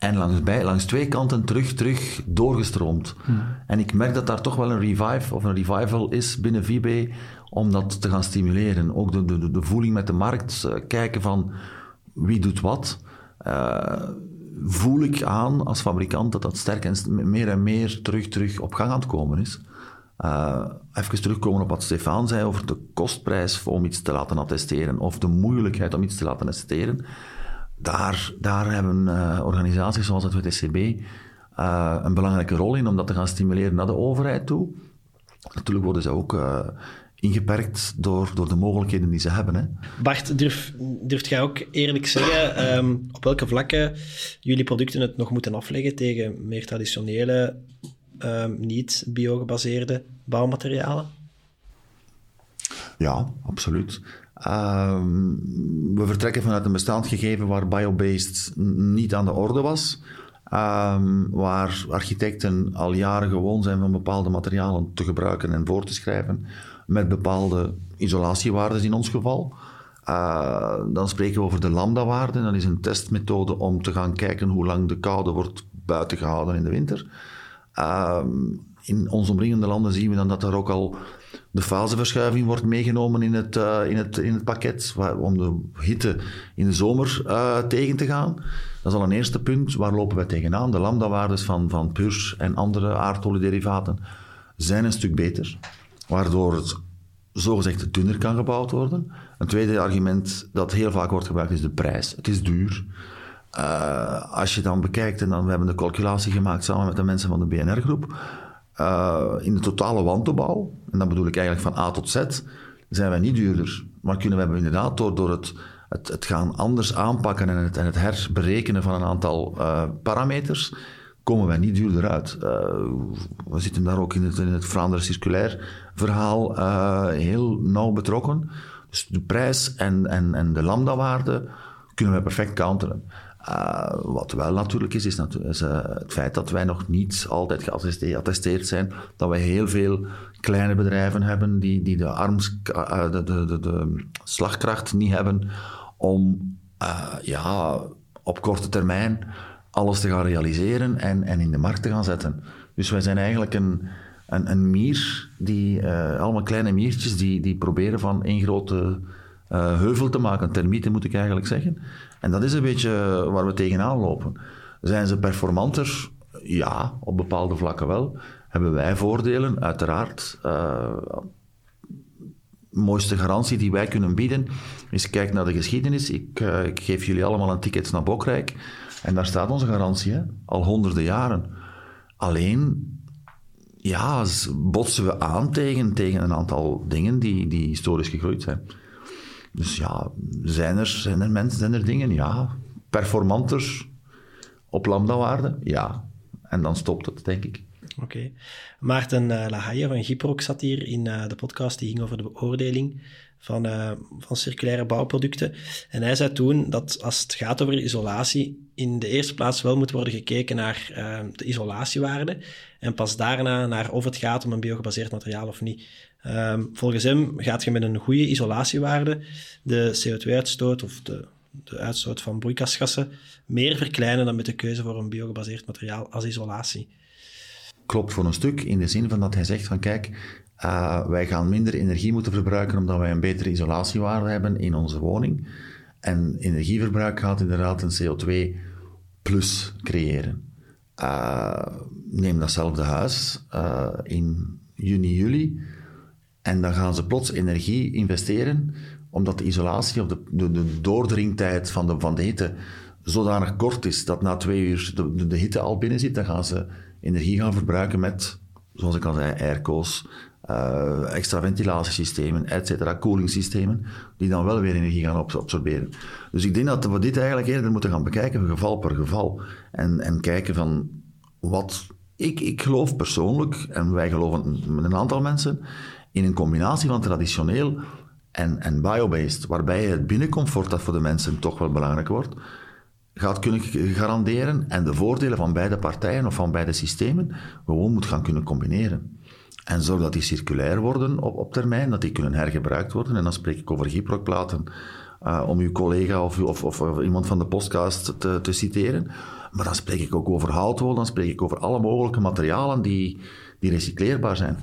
En langs, bij, langs twee kanten terug, terug doorgestroomd. En ik merk dat daar toch wel een revive of een revival is binnen VB om dat te gaan stimuleren. Ook de, de, de voeling met de markt, uh, kijken van wie doet wat. Uh, voel ik aan als fabrikant dat dat sterk en meer en meer terug, terug op gang aan het komen is. Uh, even terugkomen op wat Stefan zei over de kostprijs om iets te laten attesteren of de moeilijkheid om iets te laten attesteren daar, daar hebben uh, organisaties zoals het WTCB uh, een belangrijke rol in om dat te gaan stimuleren naar de overheid toe. Natuurlijk worden ze ook uh, ingeperkt door, door de mogelijkheden die ze hebben. Hè. Bart, durf, durft jij ook eerlijk zeggen um, op welke vlakken jullie producten het nog moeten afleggen tegen meer traditionele, um, niet biogebaseerde bouwmaterialen? Ja, absoluut. Um, we vertrekken vanuit een bestaand gegeven waar biobased niet aan de orde was. Um, waar architecten al jaren gewoon zijn van bepaalde materialen te gebruiken en voor te schrijven, met bepaalde isolatiewaarden in ons geval. Uh, dan spreken we over de lambda-waarde. Dat is een testmethode om te gaan kijken hoe lang de koude wordt buiten gehouden in de winter. In onze omringende landen zien we dan dat er ook al de faseverschuiving wordt meegenomen in het, uh, in het, in het pakket, om de hitte in de zomer uh, tegen te gaan. Dat is al een eerste punt. Waar lopen wij tegenaan? De lambda-waardes van, van PURS en andere aardoliederivaten zijn een stuk beter, waardoor het zogezegd dunner kan gebouwd worden. Een tweede argument dat heel vaak wordt gebruikt is de prijs. Het is duur. Uh, als je dan bekijkt, en dan, we hebben de calculatie gemaakt samen met de mensen van de BNR-groep, uh, in de totale wandopbouw, en dat bedoel ik eigenlijk van A tot Z, zijn wij niet duurder. Maar kunnen we inderdaad door, door het, het, het gaan anders aanpakken en het, en het herberekenen van een aantal uh, parameters, komen wij niet duurder uit. Uh, we zitten daar ook in het, in het Vlaanderen circulair verhaal heel nauw betrokken. Dus de prijs en, en, en de lambda-waarde kunnen we perfect counteren. Uh, wat wel natuurlijk is, is, uh, het feit dat wij nog niet altijd geattesteerd zijn. Dat wij heel veel kleine bedrijven hebben die, die de, arms, de, de, de, de, slagkracht niet hebben om ja, op korte termijn alles te gaan realiseren en, en in de markt te gaan zetten. Dus wij zijn eigenlijk een, een, een mier, die, allemaal kleine miertjes die, die proberen van één grote heuvel te maken. Termieten moet ik eigenlijk zeggen. En dat is een beetje waar we tegenaan lopen. Zijn ze performanter? Ja, op bepaalde vlakken wel. Hebben wij voordelen? Uiteraard. Uh, mooiste garantie die wij kunnen bieden is kijk naar de geschiedenis. Ik, uh, ik geef jullie allemaal een ticket naar Bokrijk. En daar staat onze garantie, hè? al honderden jaren. Alleen, ja, botsen we aan tegen, tegen een aantal dingen die, die historisch gegroeid zijn. Dus ja, zijn er, zijn er mensen, zijn er dingen? Ja. Performanter op lambda-waarde? Ja. En dan stopt het, denk ik. Oké. Maarten uh, Lahaye van Giprok zat hier in uh, de podcast, die ging over de beoordeling van, uh, van circulaire bouwproducten. En hij zei toen dat als het gaat over isolatie, in de eerste plaats wel moet worden gekeken naar de isolatiewaarde en pas daarna naar of het gaat om een biogebaseerd materiaal of niet. Um, volgens hem gaat je met een goede isolatiewaarde de CO2-uitstoot of de, de uitstoot van broeikasgassen meer verkleinen dan met de keuze voor een biogebaseerd materiaal als isolatie. Klopt voor een stuk, in de zin van dat hij zegt van kijk, uh, wij gaan minder energie moeten verbruiken omdat wij een betere isolatiewaarde hebben in onze woning. En energieverbruik gaat inderdaad een CO2 plus creëren. Uh, neem datzelfde huis uh, in juni, juli en dan gaan ze plots energie investeren, omdat de isolatie of de, de, de doordringtijd van de, van de hitte zodanig kort is dat na twee uur de, hitte al binnen zit. Dan gaan ze energie gaan verbruiken met, zoals ik al zei, airco's, uh, extra ventilatiesystemen, et cetera, koelingssystemen, die dan wel weer energie gaan absorberen. Dus ik denk dat we dit eigenlijk eerder moeten gaan bekijken, geval per geval. En, en kijken van wat. Ik, ik geloof persoonlijk, en wij geloven met een aantal mensen, in een combinatie van traditioneel en, en biobased, waarbij je het binnencomfort dat voor de mensen toch wel belangrijk wordt, gaat kunnen garanderen en de voordelen van beide partijen of van beide systemen gewoon moet gaan kunnen combineren. En zorg dat die circulair worden op, op termijn, dat die kunnen hergebruikt worden. En dan spreek ik over gyprokplaten, uh, om uw collega of, of, of, iemand van de podcast te, te citeren. Maar dan spreek ik ook over houtwol, dan spreek ik over alle mogelijke materialen die, die recycleerbaar zijn.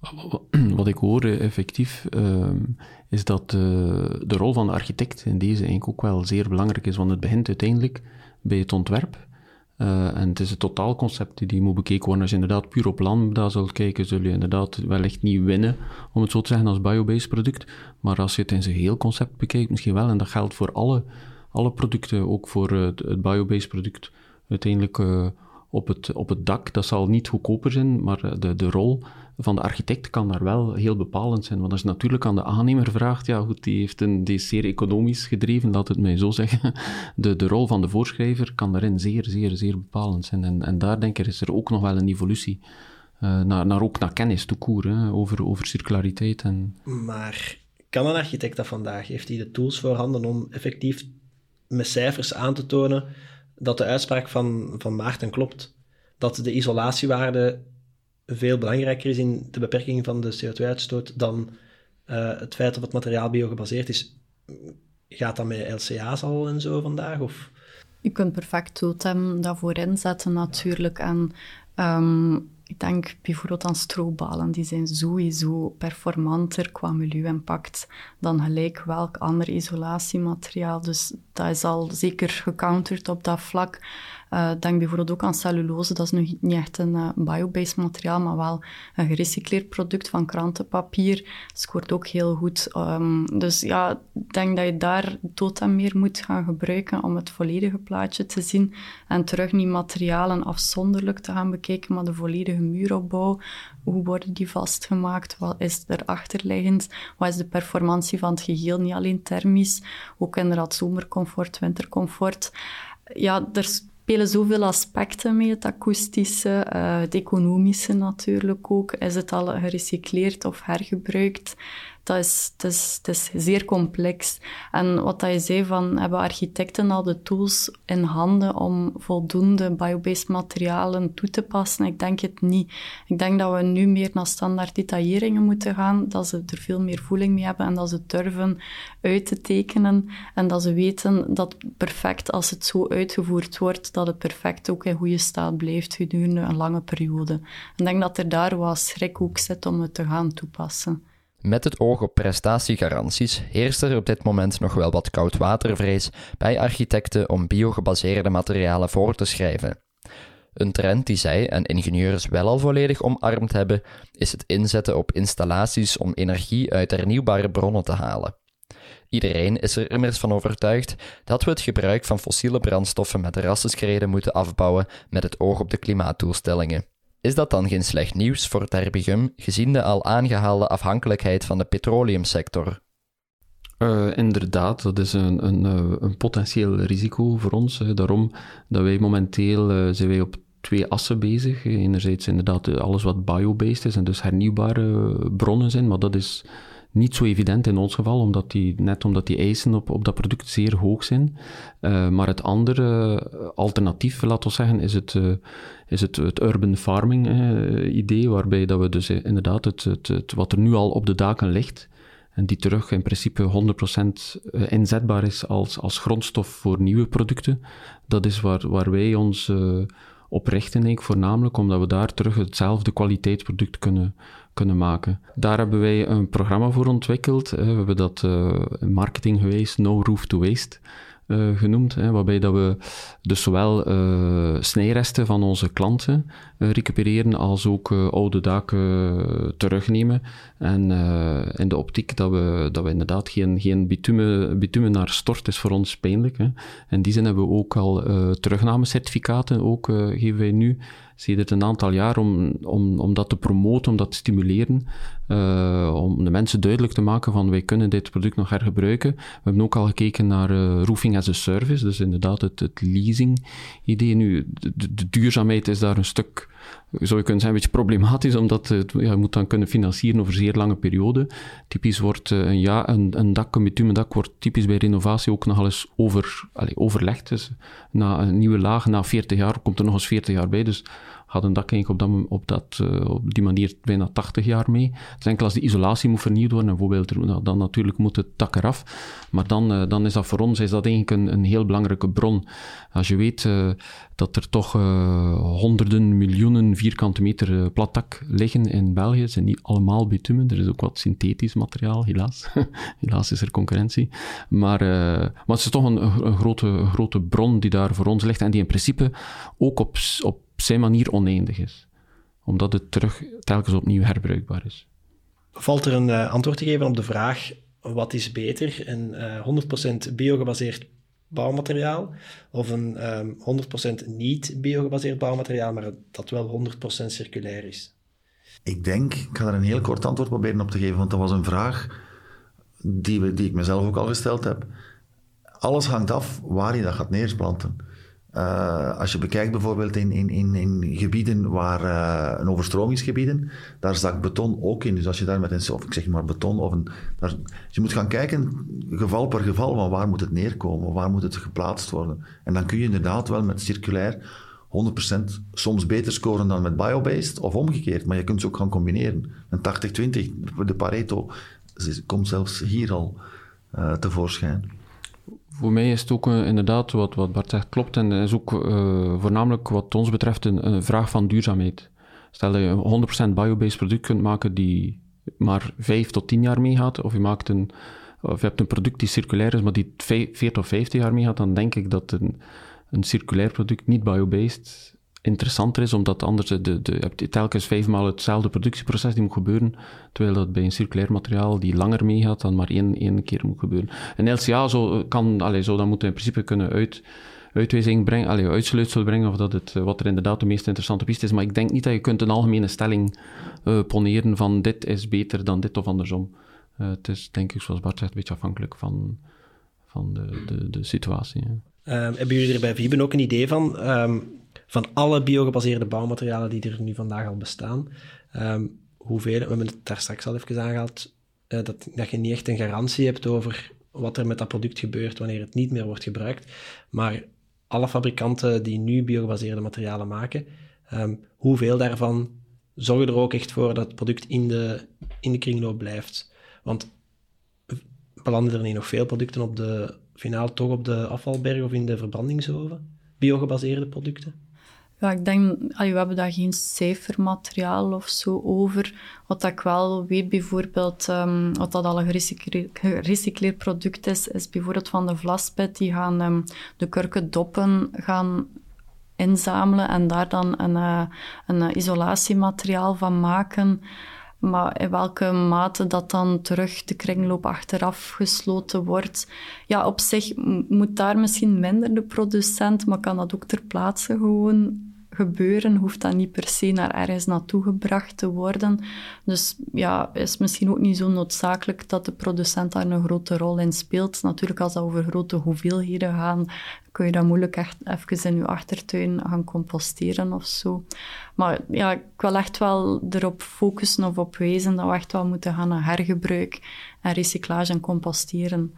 <clears throat> Wat ik hoor eh, effectief, uh, is dat uh, de rol van de architect in deze eigenlijk ook wel zeer belangrijk is, want het begint uiteindelijk bij het ontwerp. Uh, en het is het totaalconcept die moet bekeken worden. Als je inderdaad puur op lambda zult kijken, zul je inderdaad wellicht niet winnen, om het zo te zeggen, als biobased product. Maar als je het in zijn heel concept bekijkt, misschien wel. En dat geldt voor alle alle producten, ook voor het, het biobased product, uiteindelijk op, het, op het dak. Dat zal niet goedkoper zijn, maar de, de rol van de architect kan daar wel heel bepalend zijn. Want als je natuurlijk aan de aannemer vraagt, ja goed, die, heeft een, die is zeer economisch gedreven, laat het mij zo zeggen. <laughs> De, de rol van de voorschrijver kan daarin zeer, zeer, zeer bepalend zijn. En, en daar denk ik is er ook nog wel een evolutie. Uh, naar, naar, ook naar kennis toekoer, over, over circulariteit. En... Maar kan een architect dat vandaag? Heeft hij de tools voorhanden om effectief met cijfers aan te tonen dat de uitspraak van, van Maarten klopt? Dat de isolatiewaarde veel belangrijker is in de beperking van de CO2-uitstoot dan uh, het feit of het materiaal biogebaseerd is. Gaat dat met LCA's al en zo vandaag? Of? Je kunt perfect totem daarvoor inzetten natuurlijk. En um, ik denk bijvoorbeeld aan strobalen, die zijn sowieso performanter qua milieu-impact dan gelijk welk ander isolatiemateriaal. Dus dat is al zeker gecounterd op dat vlak. Denk bijvoorbeeld ook aan cellulose, dat is nog niet echt een uh, biobased materiaal, maar wel een gerecycleerd product van krantenpapier. Scoort ook heel goed. Um, dus ja, ik denk dat je daar totem meer moet gaan gebruiken om het volledige plaatje te zien en terug niet materialen afzonderlijk te gaan bekijken, maar de volledige muuropbouw. Hoe worden die vastgemaakt? Wat is er achterliggend? Wat is de performantie van het geheel? Niet alleen thermisch, ook inderdaad zomercomfort, wintercomfort. Ja, er spelen zoveel aspecten mee, het akoestische, uh, het economische natuurlijk ook. Is het al gerecycleerd of hergebruikt? Dat is, dat is, is zeer complex. En wat dat je zei van, hebben architecten al de tools in handen om voldoende biobased materialen toe te passen? Ik denk het niet. Ik denk dat we nu meer naar standaard detailleringen moeten gaan, dat ze er veel meer voeling mee hebben en dat ze durven uit te tekenen en dat ze weten dat perfect, als het zo uitgevoerd wordt, dat het perfect ook in goede staat blijft gedurende een lange periode. Ik denk dat er daar wat schrik ook zit om het te gaan toepassen. Met het oog op prestatiegaranties heerst er op dit moment nog wel wat koudwatervrees bij architecten om biogebaseerde materialen voor te schrijven. Een trend die zij en ingenieurs wel al volledig omarmd hebben, is het inzetten op installaties om energie uit hernieuwbare bronnen te halen. Iedereen is er immers van overtuigd dat we het gebruik van fossiele brandstoffen met rassenschreden moeten afbouwen met het oog op de klimaatdoelstellingen. Is dat dan geen slecht nieuws voor Terbigum, gezien de al aangehaalde afhankelijkheid van de petroleumsector? Uh, inderdaad, dat is een, een, eh, een potentieel risico voor ons. Daarom dat wij momenteel uh, zijn wij op twee assen bezig. Enerzijds inderdaad alles wat biobased is en dus hernieuwbare bronnen zijn, maar dat is niet zo evident in ons geval, omdat die, net omdat die eisen op, op dat product zeer hoog zijn. Uh, maar het andere alternatief, laten we zeggen, is het, uh, is het, het urban farming idee, waarbij dat we dus inderdaad het, het, wat er nu al op de daken ligt, en die terug in principe 100% inzetbaar is als, als grondstof voor nieuwe producten, dat is waar, waar wij ons op richten, denk ik, voornamelijk omdat we daar terug hetzelfde kwaliteitsproduct kunnen, kunnen maken. Daar hebben wij een programma voor ontwikkeld. We hebben dat uh, marketing geweest, No Roof to Waste. Uh, genoemd, hè, waarbij dat we dus zowel uh, snijresten van onze klanten recupereren als ook oude daken terugnemen. En in de optiek dat we, dat we inderdaad geen, geen bitumen, bitumen naar stort is voor ons pijnlijk. Hè. In die zin hebben we ook al terugnamecertificaten, ook geven wij nu het een aantal jaar om, om, om dat te promoten, om dat te stimuleren, uh, om de mensen duidelijk te maken van wij kunnen dit product nog hergebruiken. We hebben ook al gekeken naar uh, roofing as a service, dus inderdaad het, het leasing idee. Nu, de, duurzaamheid is daar een stuk, zou je kunnen zeggen, een beetje problematisch, omdat het, ja, je moet dan kunnen financieren over zeer lange periode. Typisch wordt uh, een, ja, een, een dak, een bitumendak, wordt typisch bij renovatie ook nogal eens over, allez, overlegd. Dus na een nieuwe laag, na 40 jaar, komt er nog eens 40 jaar bij. Dus een dak eigenlijk op, dat, op, dat, uh, op die manier bijna 80 jaar mee. Dus enkel als de isolatie moet vernieuwd worden, bijvoorbeeld, dan natuurlijk moet het dak eraf. Maar dan, uh, dan is dat voor ons is dat eigenlijk een, een heel belangrijke bron. Als je weet uh, dat er toch honderden miljoenen vierkante meter plat dak liggen in België, het zijn niet allemaal bitumen, er is ook wat synthetisch materiaal, helaas. <laughs> helaas is er concurrentie. Maar, maar het is toch een, een, grote, grote bron die daar voor ons ligt en die in principe ook op op zijn manier oneindig is. Omdat het terug telkens opnieuw herbruikbaar is. Valt er een uh, antwoord te geven op de vraag wat is beter? Een uh, 100% biogebaseerd bouwmateriaal, of een um, ehm, 100% niet biogebaseerd bouwmateriaal, maar dat wel 100% circulair is? Ik denk, ik ga er een heel kort antwoord proberen op te geven, want dat was een vraag die, we, die ik mezelf ook al gesteld heb. Alles hangt af waar je dat gaat neerplanten. Uh, als je bekijkt bijvoorbeeld in, in, in, in gebieden waar uh, een overstromingsgebieden, daar zakt beton ook in. Dus als je daar met een, of ik zeg maar beton, of een, daar, je moet gaan kijken, geval per geval, van waar moet het neerkomen, waar moet het geplaatst worden. En dan kun je inderdaad wel met circulair 100% soms beter scoren dan met biobased, of omgekeerd, maar je kunt ze ook gaan combineren. Een 80-20, de Pareto komt zelfs hier al uh, tevoorschijn voor mij is het ook uh, inderdaad wat, wat Bart zegt klopt. En is ook uh, voornamelijk wat ons betreft een, vraag van duurzaamheid. Stel dat je een 100% biobased product kunt maken die maar 5 tot 10 jaar meegaat, of je, maakt een, of je hebt een product die circulair is, maar die 40 of 50 jaar meegaat, dan denk ik dat een, een circulair product, niet biobased, interessanter is, omdat anders de, de, je telkens vijfmaal hetzelfde productieproces die moet gebeuren, terwijl dat bij een circulair materiaal die langer meegaat dan maar één, één keer moet gebeuren. Een LCA zo kan, allez, zo dan moeten in principe kunnen uit, uitwijzing brengen, allez, uitsluitsel brengen of dat het, wat er inderdaad de meest interessante piste is, maar ik denk niet dat je kunt een algemene stelling uh, poneren van dit is beter dan dit of andersom. Het is denk ik, zoals Bart zegt, een beetje afhankelijk van, van de, de, de situatie. Um, hebben jullie er bij Viben ook een idee van? Um, van alle biogebaseerde bouwmaterialen die er nu vandaag al bestaan, um, hoeveel, we hebben het daar straks al even aangehaald, uh, dat, dat je niet echt een garantie hebt over wat er met dat product gebeurt wanneer het niet meer wordt gebruikt. Maar alle fabrikanten die nu biogebaseerde materialen maken, um, hoeveel daarvan zorgen er ook echt voor dat het product in de, in de kringloop blijft? Want belanden er niet nog veel producten op de finaal toch op de afvalberg of in de verbrandingsoven? Biogebaseerde producten? Ja, ik denk, we hebben daar geen cijfermateriaal of zo over. Wat ik wel weet, bijvoorbeeld, um, wat dat al een gerecycleerd product is, is bijvoorbeeld van de Vlaspet. Die gaan um, de kurkendoppen gaan inzamelen en daar dan een, uh, een isolatiemateriaal van maken. Maar in welke mate dat dan terug de kringloop achteraf gesloten wordt. Ja, op zich moet daar misschien minder de producent, maar kan dat ook ter plaatse gewoon gebeuren, hoeft dat niet per se naar ergens naartoe gebracht te worden. Dus ja, is misschien ook niet zo noodzakelijk dat de producent daar een grote rol in speelt. Natuurlijk, als dat over grote hoeveelheden gaan, kun je dat moeilijk echt even in je achtertuin gaan composteren of zo. Maar ja, ik wil echt wel erop focussen of op wijzen dat we echt wel moeten gaan naar hergebruik en recyclage en composteren.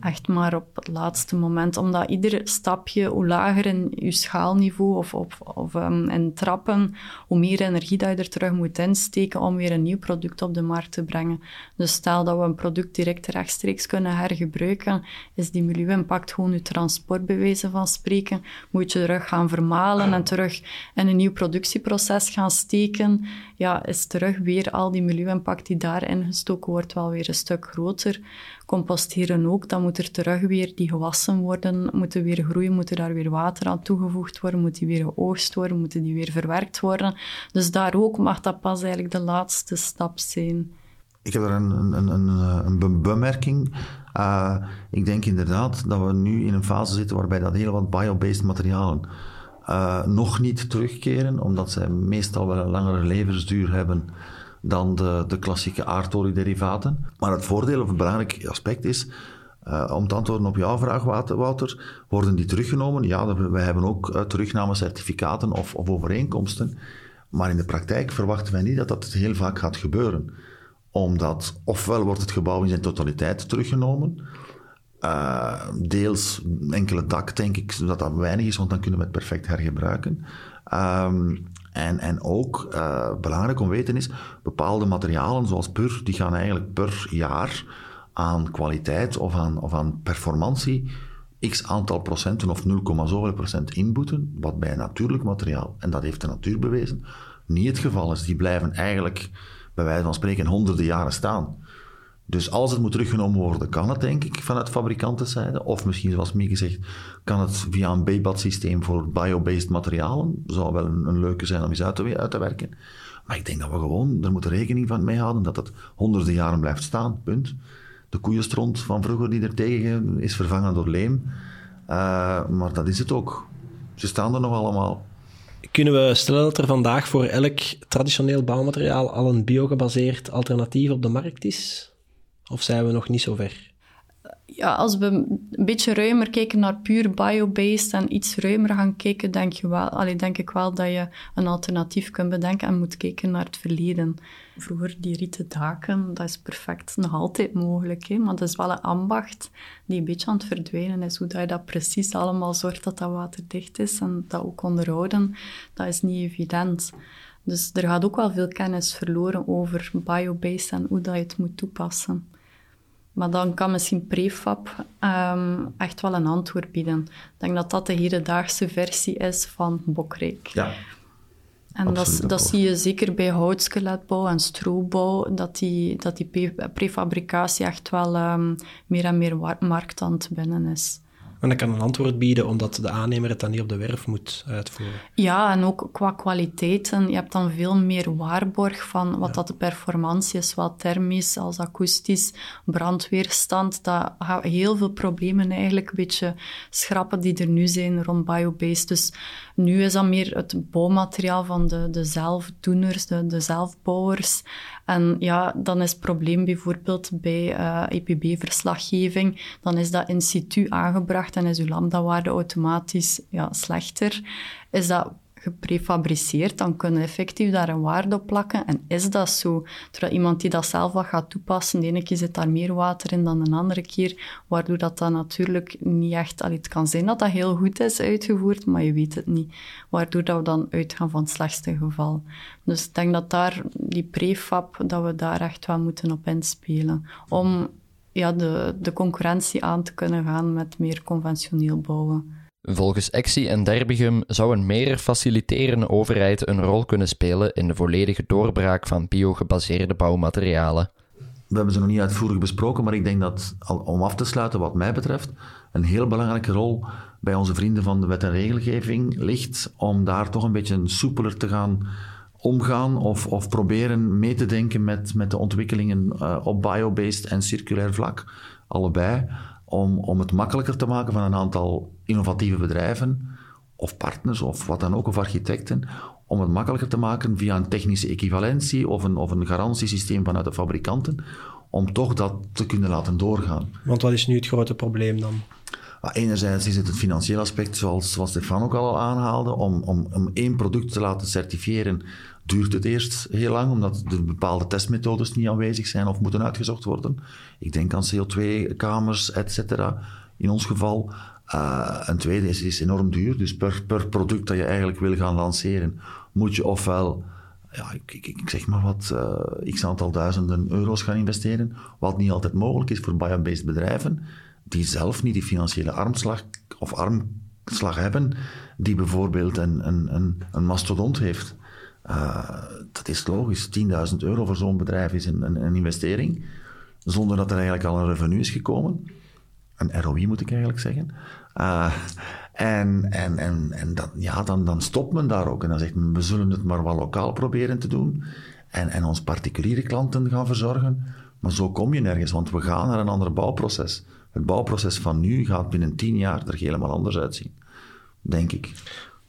Echt maar op het laatste moment. Omdat ieder stapje, hoe lager in je schaalniveau of, of, of in trappen, hoe meer energie dat je er terug moet insteken om weer een nieuw product op de markt te brengen. Dus stel dat we een product direct rechtstreeks kunnen hergebruiken, is die milieu-impact gewoon je transport, van spreken. Moet je terug gaan vermalen en terug in een nieuw productieproces gaan steken. Ja, is terug weer al die milieu-impact die daarin gestoken wordt wel weer een stuk groter. Composteren ook, dan moet er terug weer die gewassen worden, moeten weer groeien, moeten daar weer water aan toegevoegd worden, moet die weer geoogst worden, moeten die weer verwerkt worden. Dus daar ook mag dat pas eigenlijk de laatste stap zijn. Ik heb daar een, een, een, een bemerking. Uh, ik denk inderdaad dat we nu in een fase zitten waarbij dat heel wat biobased materialen uh, nog niet terugkeren, omdat zij meestal wel een langere levensduur hebben dan de, de klassieke aardoliederivaten. Maar het voordeel of het belangrijk aspect is, uh, om te antwoorden op jouw vraag, Wouter, worden die teruggenomen? Ja, wij hebben ook uh, terugnamecertificaten of, of overeenkomsten. Maar in de praktijk verwachten wij niet dat dat heel vaak gaat gebeuren. Omdat ofwel wordt het gebouw in zijn totaliteit teruggenomen, uh, deels enkele dak, denk ik, zodat dat weinig is, want dan kunnen we het perfect hergebruiken. Um, en, en ook uh, belangrijk om weten is, bepaalde materialen zoals pur, die gaan eigenlijk per jaar aan kwaliteit of aan, of aan performantie x aantal procenten of 0, zoveel procent inboeten, wat bij natuurlijk materiaal, en dat heeft de natuur bewezen, niet het geval is. Die blijven eigenlijk, bij wijze van spreken, honderden jaren staan. Dus als het moet teruggenomen worden, kan het denk ik vanuit fabrikantenzijde. Of misschien, zoals Mieke zegt, kan het via een BBAT systeem voor biobased materialen. Zou wel een, een, leuke zijn om eens uit te, werken. Maar ik denk dat we gewoon er moeten rekening van mee houden dat het honderden jaren blijft staan. Punt. De koeienstront van vroeger die er tegen is vervangen door leem. Uh, maar dat is het ook. Ze staan er nog allemaal. Kunnen we stellen dat er vandaag voor elk traditioneel bouwmateriaal al een biogebaseerd alternatief op de markt is? Of zijn we nog niet zo ver? ja, als we een beetje ruimer kijken naar puur biobased en iets ruimer gaan kijken, denk, je wel, denk ik wel dat je een alternatief kunt bedenken en moet kijken naar het verleden. Vroeger die rieten daken, dat is perfect nog altijd mogelijk, hè? maar dat is wel een ambacht die een beetje aan het verdwijnen is. Hoe dat je dat precies allemaal zorgt dat dat waterdicht is en dat ook onderhouden, dat is niet evident. Dus er gaat ook wel veel kennis verloren over biobased en hoe dat je het moet toepassen. Maar dan kan misschien prefab um, echt wel een antwoord bieden. Ik denk dat dat de hedendaagse versie is van Bokrijk. Ja. En dat, dat, zie je zeker bij houtskeletbouw en stroobouw, dat die, dat die prefabricatie echt wel um, meer en meer markt aan het binnen is. En dat kan een antwoord bieden omdat de aannemer het dan niet op de werf moet uitvoeren. Ja, en ook qua kwaliteiten. Je hebt dan veel meer waarborg van wat dat de performantie is, zowel thermisch als akoestisch, brandweerstand. Dat gaat heel veel problemen eigenlijk een beetje schrappen die er nu zijn rond biobased. Dus nu is dat meer het bouwmateriaal van de, de zelfdoeners, de, de zelfbouwers. En ja, dan is het probleem bijvoorbeeld bij uh, eh, EPB-verslaggeving, dan is dat in situ aangebracht en is uw lambda-waarde automatisch ja, slechter. Is dat geprefabriceerd, dan kunnen we effectief daar een waarde op plakken. En is dat zo? Terwijl iemand die dat zelf wat gaat toepassen, de ene keer zit daar meer water in dan een andere keer, waardoor dat dan natuurlijk niet echt... Het kan zijn dat dat heel goed is uitgevoerd, maar je weet het niet. Waardoor dat we dan uitgaan van het slechtste geval. Dus ik denk dat daar, die prefab, dat we daar echt wel moeten op inspelen. Om ja, de, de concurrentie aan te kunnen gaan met meer conventioneel bouwen. Volgens Exi en Derbigum zou een meer faciliterende overheid een rol kunnen spelen in de volledige doorbraak van biogebaseerde bouwmaterialen. We hebben ze nog niet uitvoerig besproken, maar ik denk dat, om af te sluiten wat mij betreft, een heel belangrijke rol bij onze vrienden van de wet en regelgeving ligt om daar toch een beetje soepeler te gaan omgaan of, of proberen mee te denken met, met de ontwikkelingen uh, op biobased en circulair vlak, allebei om, om het makkelijker te maken van een aantal innovatieve bedrijven of partners of wat dan ook, of architecten, om het makkelijker te maken via een technische equivalentie of een, of een garantiesysteem vanuit de fabrikanten, om toch dat te kunnen laten doorgaan. Want wat is nu het grote probleem dan? Enerzijds is het het financiële aspect, zoals, zoals Stefan ook al aanhaalde, om, om, om één product te laten certifiëren duurt het eerst heel lang, omdat er bepaalde testmethodes niet aanwezig zijn of moeten uitgezocht worden. Ik denk aan CO2-kamers, et cetera, in ons geval. Uh, een tweede is, is enorm duur, dus per, per product dat je eigenlijk wil gaan lanceren, moet je ofwel ja, ik, ik, zeg maar wat, uh, x aantal duizenden euro's gaan investeren, wat niet altijd mogelijk is voor biobased bedrijven, die zelf niet die financiële armslag of armslag hebben, die bijvoorbeeld een, een, een, een mastodont heeft. Uh, dat is logisch. 10.000 euro voor zo'n bedrijf is een, investering, zonder dat er eigenlijk al een revenue is gekomen. Een ROI moet ik eigenlijk zeggen. Uh, en en, en, en dat, ja, dan, dan stopt men daar ook. En dan zegt men, we zullen het maar wel lokaal proberen te doen. En, en ons particuliere klanten gaan verzorgen. Maar zo kom je nergens, want we gaan naar een ander bouwproces. Het bouwproces van nu gaat binnen tien jaar er helemaal anders uitzien. Denk ik.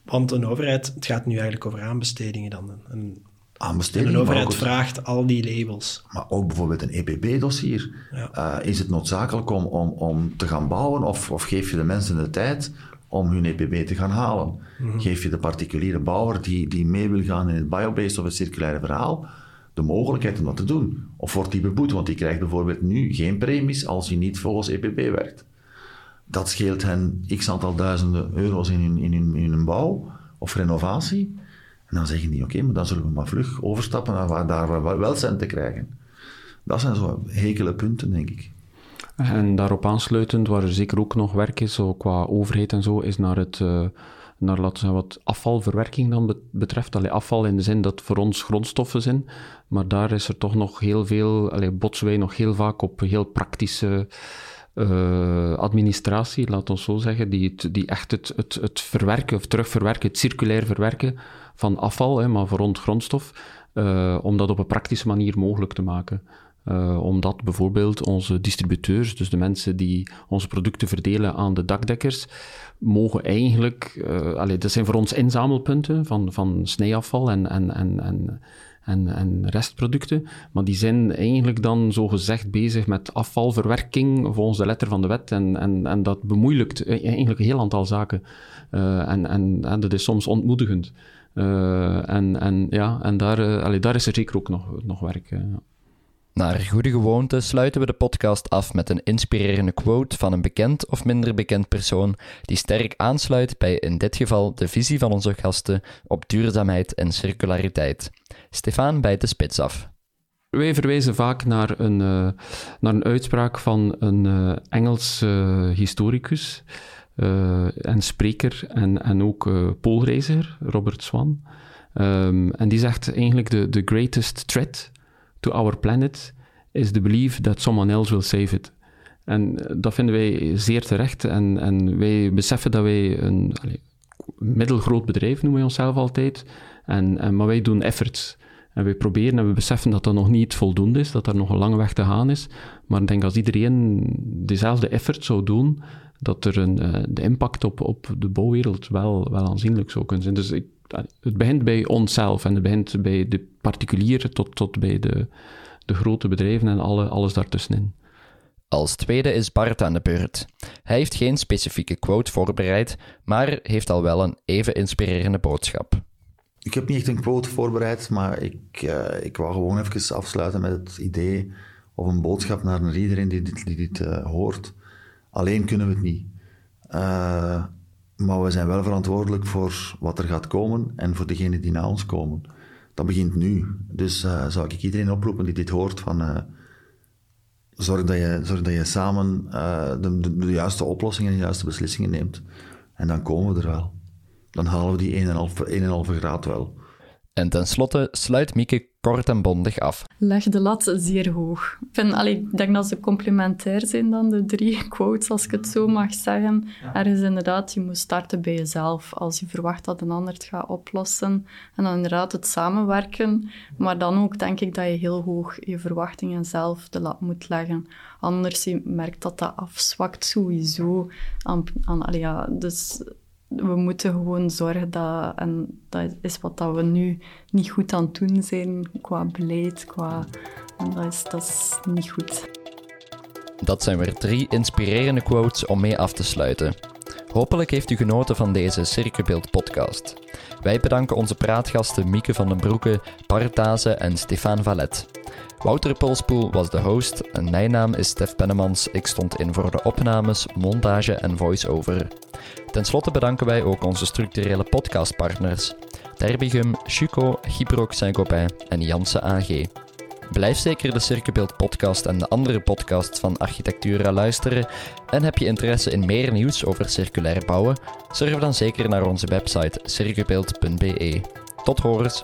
Want een overheid, het gaat nu eigenlijk over aanbestedingen dan. Een, aanbestedingen, een overheid vraagt al die labels. Maar ook bijvoorbeeld een EPB-dossier. Ja. Uh, is het noodzakelijk om, om, om te gaan bouwen of, of geef je de mensen de tijd om hun EPB te gaan halen? Mhm. Geef je de particuliere bouwer die, die mee wil gaan in het biobased of het circulaire verhaal de mogelijkheid om dat te doen? Of wordt die beboet? Want die krijgt bijvoorbeeld nu geen premies als hij niet volgens EPB werkt. Dat scheelt hen x aantal duizenden euro's in hun, in hun, in hun bouw of renovatie. En dan zeggen die, oké, maar dan zullen we maar vlug overstappen naar waar daar we wel centen krijgen. Dat zijn zo hekele punten, denk ik. En daarop aansluitend, waar er zeker ook nog werk is, zo qua overheid en zo, is naar het... Uh, naar laten we wat afvalverwerking dan betreft. Allee, afval in de zin dat voor ons grondstoffen zijn, maar daar is er toch nog heel veel, allee, botsen wij nog heel vaak op heel praktische uh, administratie, laat ons zo zeggen, die, het, die echt het, het, het verwerken of terugverwerken, het circulair verwerken van afval, hè, maar voor rond grondstof, uh, om dat op een praktische manier mogelijk te maken. Uh, omdat bijvoorbeeld onze distributeurs, dus de mensen die onze producten verdelen aan de dakdekkers, mogen eigenlijk, uh, dat zijn voor ons inzamelpunten van, van snijafval en, en, en, en, en, en restproducten, maar die zijn eigenlijk dan zo gezegd bezig met afvalverwerking volgens de letter van de wet en, en, en dat bemoeilijkt e-, eigenlijk een heel aantal zaken uh, en, en, en dat is soms ontmoedigend. en, en, ja, en daar, allee, daar is er zeker ook nog, nog werk. Naar goede gewoonte sluiten we de podcast af met een inspirerende quote van een bekend of minder bekend persoon die sterk aansluit bij in dit geval de visie van onze gasten op duurzaamheid en circulariteit. Stefan bijt de spits af. Wij verwijzen vaak naar een, uh, naar een uitspraak van een uh, Engels historicus en spreker en, en ook poolreiziger, Robert Swan. Um, en die zegt eigenlijk de, the greatest threat to our planet is the belief that someone else will save it. En eh, dat vinden wij zeer terecht. En, en wij beseffen dat wij een allez, middelgroot bedrijf noemen wij onszelf altijd. En, en, maar wij doen efforts. En wij proberen en we beseffen dat dat nog niet voldoende is, dat er nog een lange weg te gaan is. Maar ik denk als iedereen dezelfde effort zou doen, dat er een, uh, de impact op, op de bouwwereld wel, wel aanzienlijk zou kunnen zijn. Dus ik, het begint bij onszelf en het begint bij de particulier tot, tot bij de, de grote bedrijven en alle, alles daartussenin. Als tweede is Bart aan de beurt. Hij heeft geen specifieke quote voorbereid, maar heeft al wel een even inspirerende boodschap. Ik heb niet echt een quote voorbereid, maar ik, uh, ik wou gewoon even afsluiten met het idee of een boodschap naar iedereen die dit, die dit uh, hoort. Alleen kunnen we het niet. Uh, maar we zijn wel verantwoordelijk voor wat er gaat komen en voor degenen die na ons komen. Dat begint nu. Dus uh, zou ik iedereen oproepen die dit hoort van... Uh, zorg, dat je, zorg dat je samen uh, de, de, de, juiste oplossingen en de juiste beslissingen neemt. En dan komen we er wel. Dan halen we die 1,5 graad wel. En tenslotte sluit Mieke kort en bondig af. Leg de lat zeer hoog. Ik, vind, allee, ik denk dat ze complementair zijn dan de drie <laughs> quotes, als ik het zo mag zeggen. Er is inderdaad, je moet starten bij jezelf. Als je verwacht dat een ander het gaat oplossen. En dan inderdaad het samenwerken. Maar dan ook denk ik dat je heel hoog je verwachtingen zelf de lat moet leggen. Anders je merkt dat dat afzwakt sowieso. Aan, aan, allee, ja, dus we moeten gewoon zorgen dat, en dat is wat dat we nu niet goed aan het doen zijn qua beleid, qua, en dat is, dat is niet goed. Dat zijn weer drie inspirerende quotes om mee af te sluiten. Hopelijk heeft u genoten van deze Circubeeld podcast. Wij bedanken onze praatgasten Mieke van den Broeke, Bart en Stefan Valet. Wouter Polspoel was de host en mijn naam is Stef Pennemans. Ik stond in voor de opnames, montage en voice-over. Ten slotte bedanken wij ook onze structurele podcastpartners: Derbigum, Chuco, Gibroek Saint-Gobain en Janssen AG. Blijf zeker de Circubeeld podcast en de andere podcasts van Architectura luisteren. En heb je interesse in meer nieuws over circulair bouwen? Surf dan zeker naar onze website circubeeld.be. Tot horens!